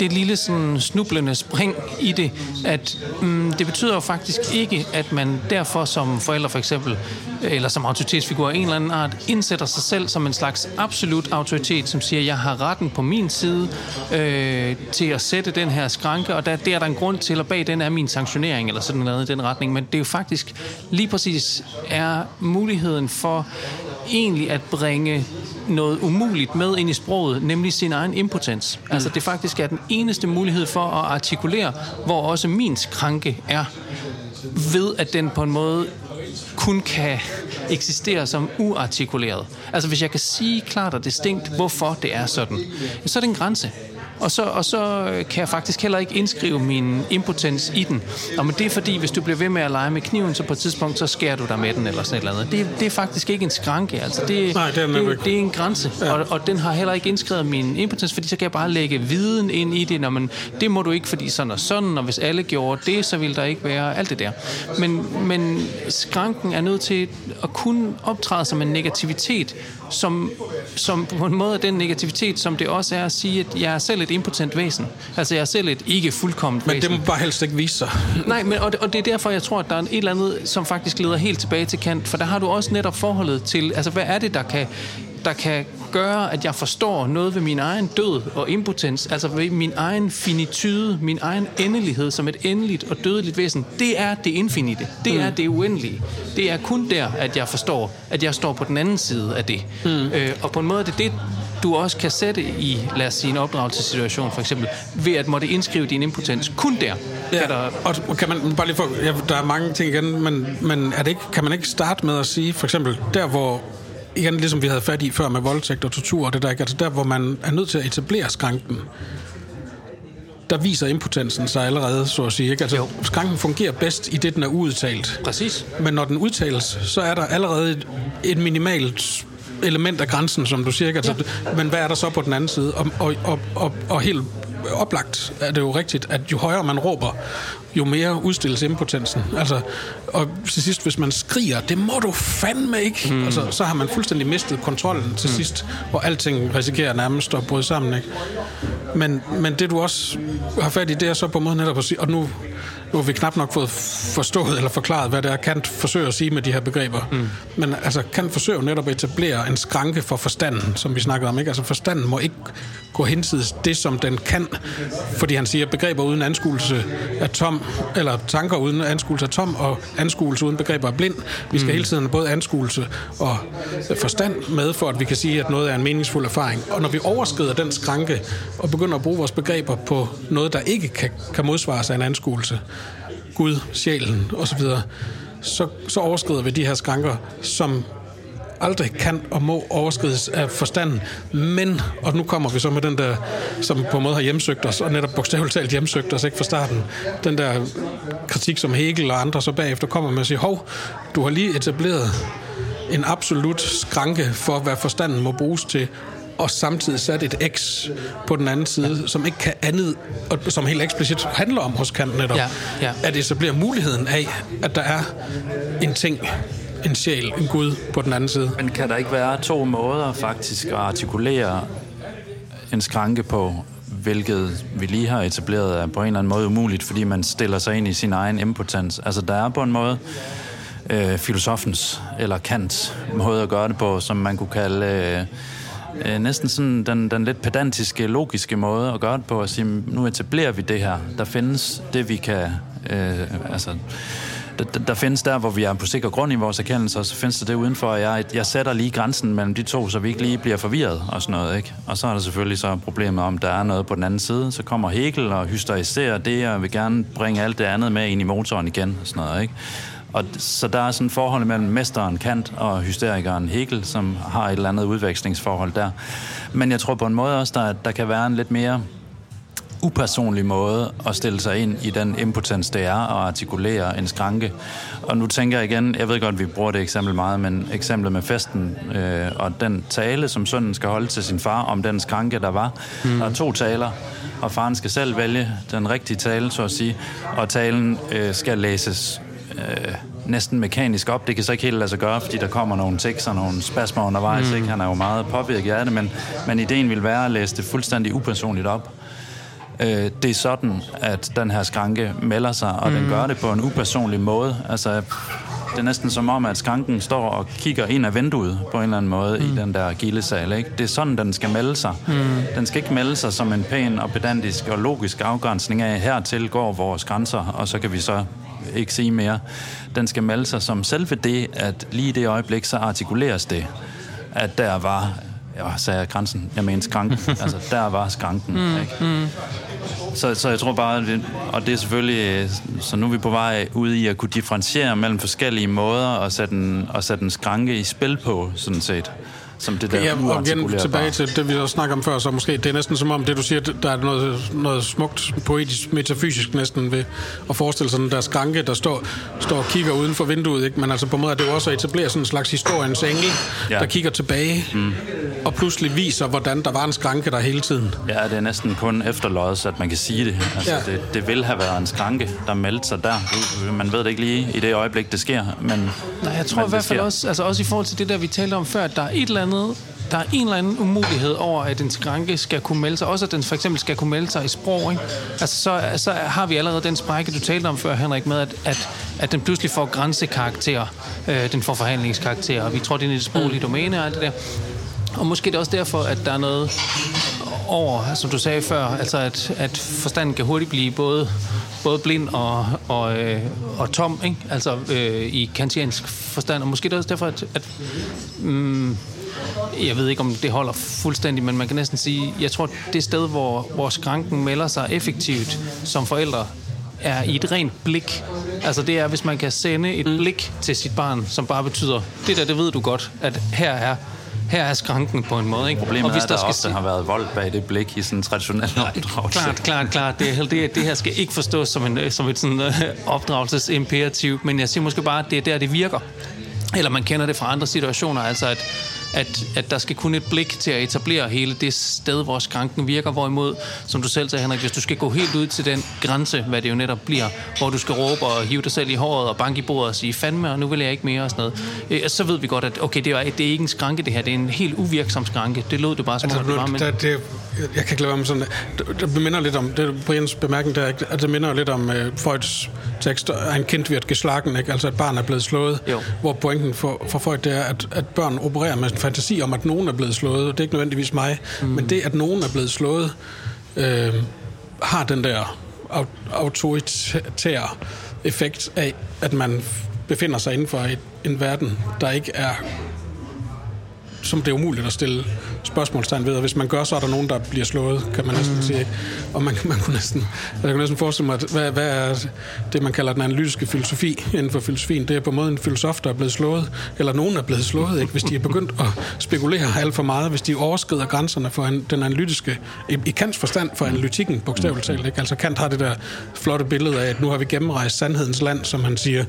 Speaker 1: det lille sådan snublende spring i det, at øhm, det betyder jo faktisk ikke, at man derfor som forældre for eksempel, eller som autoritetsfigur af en eller anden art, indsætter sig selv som en slags absolut autoritet, som siger, jeg har retten på min side øh, til at sætte den her skranke, og der, der er der en grund til, og bag den er min sanktionering, eller sådan noget i den retning. Men det er jo faktisk lige præcis er muligheden for egentlig at bringe noget umuligt med ind i sproget, nemlig sin egen impotens. Mm. Altså det faktisk er den eneste mulighed for at artikulere, hvor også min skranke er, ved at den på en måde kun kan eksistere som uartikuleret. Altså hvis jeg kan sige klart og distinkt, hvorfor det er sådan, så er det en grænse. Og så, og så kan jeg faktisk heller ikke indskrive min impotens i den. Og men det er fordi, hvis du bliver ved med at lege med kniven, så på et tidspunkt, så skærer du dig med den, eller sådan et eller andet. Det, det er faktisk ikke en skranke, altså. Det, Nej, det, er, det, det er en grænse, ja. og, og den har heller ikke indskrevet min impotens, fordi så kan jeg bare lægge viden ind i det, når man, det må du ikke, fordi sådan og sådan, og hvis alle gjorde det, så vil der ikke være alt det der. Men, men skranken er nødt til at kunne optræde som en negativitet, som, som på en måde er den negativitet, som det også er at sige, at jeg er selv et impotent væsen. Altså jeg er selv et ikke fuldkomment
Speaker 3: men
Speaker 1: væsen.
Speaker 3: Men det må bare helst ikke vise sig.
Speaker 1: Nej, men, og, det, og det er derfor, jeg tror, at der er et eller andet, som faktisk leder helt tilbage til Kant, for der har du også netop forholdet til, altså hvad er det, der kan der kan gøre, at jeg forstår noget ved min egen død og impotens, altså ved min egen finitude, min egen endelighed som et endeligt og dødeligt væsen, det er det infinite. Det mm. er det uendelige. Det er kun der, at jeg forstår, at jeg står på den anden side af det. Mm. Øh, og på en måde er det det, du også kan sætte i, lad os sige, en opdragelsessituation for eksempel, ved at måtte indskrive din impotens kun der.
Speaker 3: Ja,
Speaker 1: Kan der,
Speaker 3: og kan man bare lige få, ja, der er mange ting igen, men, men er det ikke, kan man ikke starte med at sige, for eksempel der, hvor igen, ligesom vi havde fat i før med voldtægt og tortur og det der, ikke? altså der, hvor man er nødt til at etablere skranken, der viser impotensen sig allerede, så at sige. Ikke? Altså,
Speaker 1: Jo.
Speaker 3: skranken fungerer bedst i det, den er udtalt.
Speaker 1: præcis.
Speaker 3: Men når den udtales, så er der allerede et, et minimalt element af grænsen, som du siger. Ikke? Altså, ja. Men hvad er der så på den anden side? Og, og, og, og, og helt oplagt er det jo rigtigt, at jo højere man råber, jo mere udstilles impotensen. Altså, og til sidst, hvis man skriger, det må du fandme ikke, mm. altså, så har man fuldstændig mistet kontrollen til mm. sidst, hvor alting risikerer nærmest at bryde sammen. Ikke? Men, men det du også har fat i, det er så på en måde netop at sige, og nu, nu har vi knap nok fået forstået eller forklaret, hvad det er, Kant forsøger at sige med de her begreber. Mm. Men altså, Kant forsøger jo netop at etablere en skranke for forstanden, som vi snakkede om. Ikke? Altså, forstanden må ikke gå hinsides det, som den kan, fordi han siger, at begreber uden anskuelse er tom, eller tanker uden anskuelse er tom, og anskuelse uden begreber er blind. Vi skal mm. hele tiden have både anskuelse og forstand med, for at vi kan sige, at noget er en meningsfuld erfaring. Og når vi overskrider den skranke, og begynder at bruge vores begreber på noget, der ikke kan, kan modsvares af en anskuelse, Gud, sjælen osv., så, så overskrider vi de her skranker, som aldrig kan og må overskrides af forstanden. Men, og nu kommer vi så med den der, som på en måde har hjemsøgt os, og netop bogstaveligt talt hjemsøgt os, ikke fra starten, den der kritik, som Hegel og andre så bagefter kommer med at sige, hov, du har lige etableret en absolut skranke for, hvad forstanden må bruges til, og samtidig sat et X på den anden side, som ikke kan andet, og som helt eksplicit handler om hos Kant netop,
Speaker 1: Ja, ja.
Speaker 3: at etablere muligheden af, at der er en ting, en sjæl, en Gud på den anden side.
Speaker 2: Men kan der ikke være to måder faktisk at artikulere en skranke på, hvilket vi lige har etableret er på en eller anden måde umuligt, fordi man stiller sig ind i sin egen impotens. Altså der er på en måde øh, filosofens eller Kants måde at gøre det på, som man kunne kalde øh, øh, næsten sådan den, den lidt pedantiske, logiske måde at gøre det på, at sige, nu etablerer vi det her. Der findes det, vi kan... Øh, altså, der, der, findes der, hvor vi er på sikker grund i vores erkendelse, og så findes der det udenfor, og jeg, jeg sætter lige grænsen mellem de to, så vi ikke lige bliver forvirret og sådan noget, ikke? Og så er der selvfølgelig så problemet om, der er noget på den anden side. Så kommer Hegel og hysteriserer det, og vil gerne bringe alt det andet med ind i motoren igen og sådan noget, ikke? Og så der er sådan et forhold mellem mesteren Kant og hysterikeren Hegel, som har et eller andet udvekslingsforhold der. Men jeg tror på en måde også, der, der kan være en lidt mere upersonlig måde at stille sig ind i den impotens, det er at artikulere en skranke. Og nu tænker jeg igen, jeg ved godt, vi bruger det eksempel meget, men eksemplet med festen øh, og den tale, som sønnen skal holde til sin far om den skranke, der var. Mm. Der er to taler, og faren skal selv vælge den rigtige tale, så at sige, og talen øh, skal læses øh, næsten mekanisk op. Det kan så ikke helt lade sig gøre, fordi der kommer nogle tekster og nogle spasmer undervejs. Mm. Ikke? Han er jo meget påvirket af det, men, men ideen vil være at læse det fuldstændig upersonligt op. Øh, det er sådan, at den her skranke melder sig, og mm. den gør det på en upersonlig måde. Altså, det er næsten som om, at skranken står og kigger ind af vinduet på en eller anden måde mm. i den der gildesal. Ikke? Det er sådan, den skal melde sig. Mm. Den skal ikke melde sig som en pæn og pedantisk og logisk afgrænsning af, hertil går vores grænser, og så kan vi så ikke sige mere. Den skal melde sig som selve det, at lige i det øjeblik, så artikuleres det, at der var Ja, sagde jeg grænsen? Jeg mener skranken. altså, der var skranken. Mm, ikke? Mm. Så, så jeg tror bare, det, og det er selvfølgelig, så nu er vi på vej ud i at kunne differentiere mellem forskellige måder og sætte en, og sætte en skranke i spil på, sådan set. Som det der
Speaker 3: Ja, og igen tilbage til det, vi også snakker om før, så måske det er næsten som om det, du siger, der er noget, noget smukt, poetisk, metafysisk næsten ved at forestille sig den der skranke, der står, står og kigger uden for vinduet, ikke? men altså på en måde er det jo også at etablere sådan en slags historiens engel,
Speaker 2: Ja.
Speaker 3: der kigger tilbage mm. og pludselig viser, hvordan der var en skranke der hele tiden.
Speaker 2: Ja, det er næsten kun efterløjet, at man kan sige det. Altså, ja. Det, det vil have været en skranke, der meldte sig der. Man ved det ikke lige i det øjeblik, det sker, men
Speaker 1: Nej, jeg tror i hvert fald også, altså også i forhold til det der, vi talte om før, at der er et eller andet, der er en eller anden umulighed over, at en skranke skal kunne melde sig. Også at den for eksempel skal kunne melde sig i sprog. Ikke? Altså, så, så har vi allerede den sprække, du talte om før, Henrik, med, at, at, at den pludselig får grænsekarakter. Øh, den får forhandlingskarakter, og vi tror, det er i det sproglige domæne og alt det der. Og måske er det også derfor, at der er noget over, som du sagde før, altså at, at forstanden kan hurtigt blive både, både blind og, og, øh, og tom, ikke? altså øh, i kantiansk forstand, og måske det er også derfor, at, at mm, jeg ved ikke, om det holder fuldstændig, men man kan næsten sige, jeg tror, det sted, hvor, hvor skranken melder sig effektivt som forældre, er i et rent blik. Altså det er, hvis man kan sende et blik til sit barn, som bare betyder, det der, det ved du godt, at her er her er skranken på en måde. Ikke?
Speaker 2: Problemet og hvis er, at der, der ofte se... har været vold bag det blik i sådan en traditionel opdragelse.
Speaker 1: Klart, klart, klart. Det, det, det her skal ikke forstås som, en, som et sådan, uh, opdragelsesimperativ, men jeg siger måske bare, at det er der, det virker. Eller man kender det fra andre situationer, altså at at, at der skal kun et blik til at etablere hele det sted, hvor skranken virker. Hvorimod, som du selv sagde, Henrik, hvis du skal gå helt ud til den grænse, hvad det jo netop bliver, hvor du skal råbe og hive dig selv i håret og banke i bordet og sige, fandme, og nu vil jeg ikke mere og sådan noget, øh, så ved vi godt, at okay, det er, det er ikke en skranke det her, det er en helt uvirksom skranke. Det lød det bare som
Speaker 3: altså, det var, men... det, det, jeg kan ikke lade være med sådan, det, det minder lidt om, det Brians bemærkning der, at det minder lidt om uh, Freuds tekst, ein Kind wird geschlagen, ikke? altså et barn er blevet slået, jo. hvor pointen for, for Freud det er, at, at børn opererer med en fantasi om, at nogen er blevet slået. Det er ikke nødvendigvis mig, mm. men det, at nogen er blevet slået, øh, har den der autoritære effekt af, at man befinder sig inden for et, en verden, der ikke er som det er umuligt at stille spørgsmålstegn ved, og hvis man gør, så er der nogen, der bliver slået, kan man næsten mm. sige. Og man, man kunne næsten, jeg kunne næsten forestille mig, at hvad, hvad er det, man kalder den analytiske filosofi inden for filosofien? Det er på en måde en filosof, der er blevet slået, eller nogen er blevet slået, ikke? hvis de er begyndt at spekulere alt for meget, hvis de overskrider grænserne for en, den analytiske, i, i Kants forstand for analytikken, bogstaveligt talt. Ikke? Altså Kant har det der flotte billede af, at nu har vi gennemrejst sandhedens land, som han siger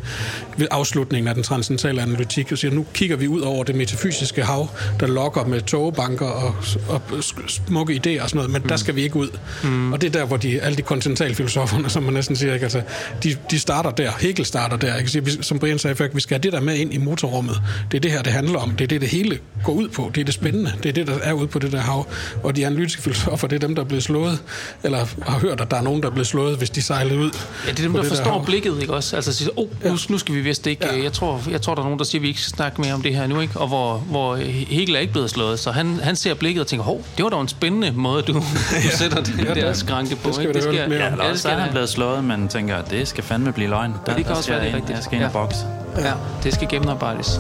Speaker 3: ved afslutningen af den transcendentale analytik, og siger, nu kigger vi ud over det metafysiske hav, der lokker med togbanker og, og smukke idéer og sådan noget, men mm. der skal vi ikke ud. Mm. Og det er der, hvor de, alle de kontinentalfilosoferne, som man næsten siger, ikke? Altså, de, de starter der. Hegel starter der. Ikke? Som Brian sagde før, vi skal have det der med ind i motorrummet. Det er det her, det handler om. Det er det, det hele går ud på. Det er det spændende. Det er det, der er ude på det der hav. Og de analytiske filosofer, det er dem, der er blevet slået, eller har hørt, at der er nogen, der er blevet slået, hvis de sejlede ud.
Speaker 1: Ja, det er dem, der forstår der blikket, ikke også? Altså siger, oh, nu, nu skal vi vist ikke... Ja. Jeg, tror, jeg tror, der er nogen, der siger, at vi ikke skal snakke mere om det her nu, ikke? Og hvor, hvor Hegel er ikke blevet slået, så han, han ser blikket og tænker, hov, det var da en spændende måde, du, du ja. sætter den ja, der skranke på.
Speaker 3: Det skal, ikke? Det
Speaker 2: skal,
Speaker 3: ja,
Speaker 2: ja, eller også er han blevet slået, men tænker, det skal fandme blive løgn.
Speaker 1: Der, ja, det kan også være det rigtigt.
Speaker 2: Jeg skal ind
Speaker 1: ja.
Speaker 2: og bokse.
Speaker 1: Ja. ja, det skal gennemarbejdes.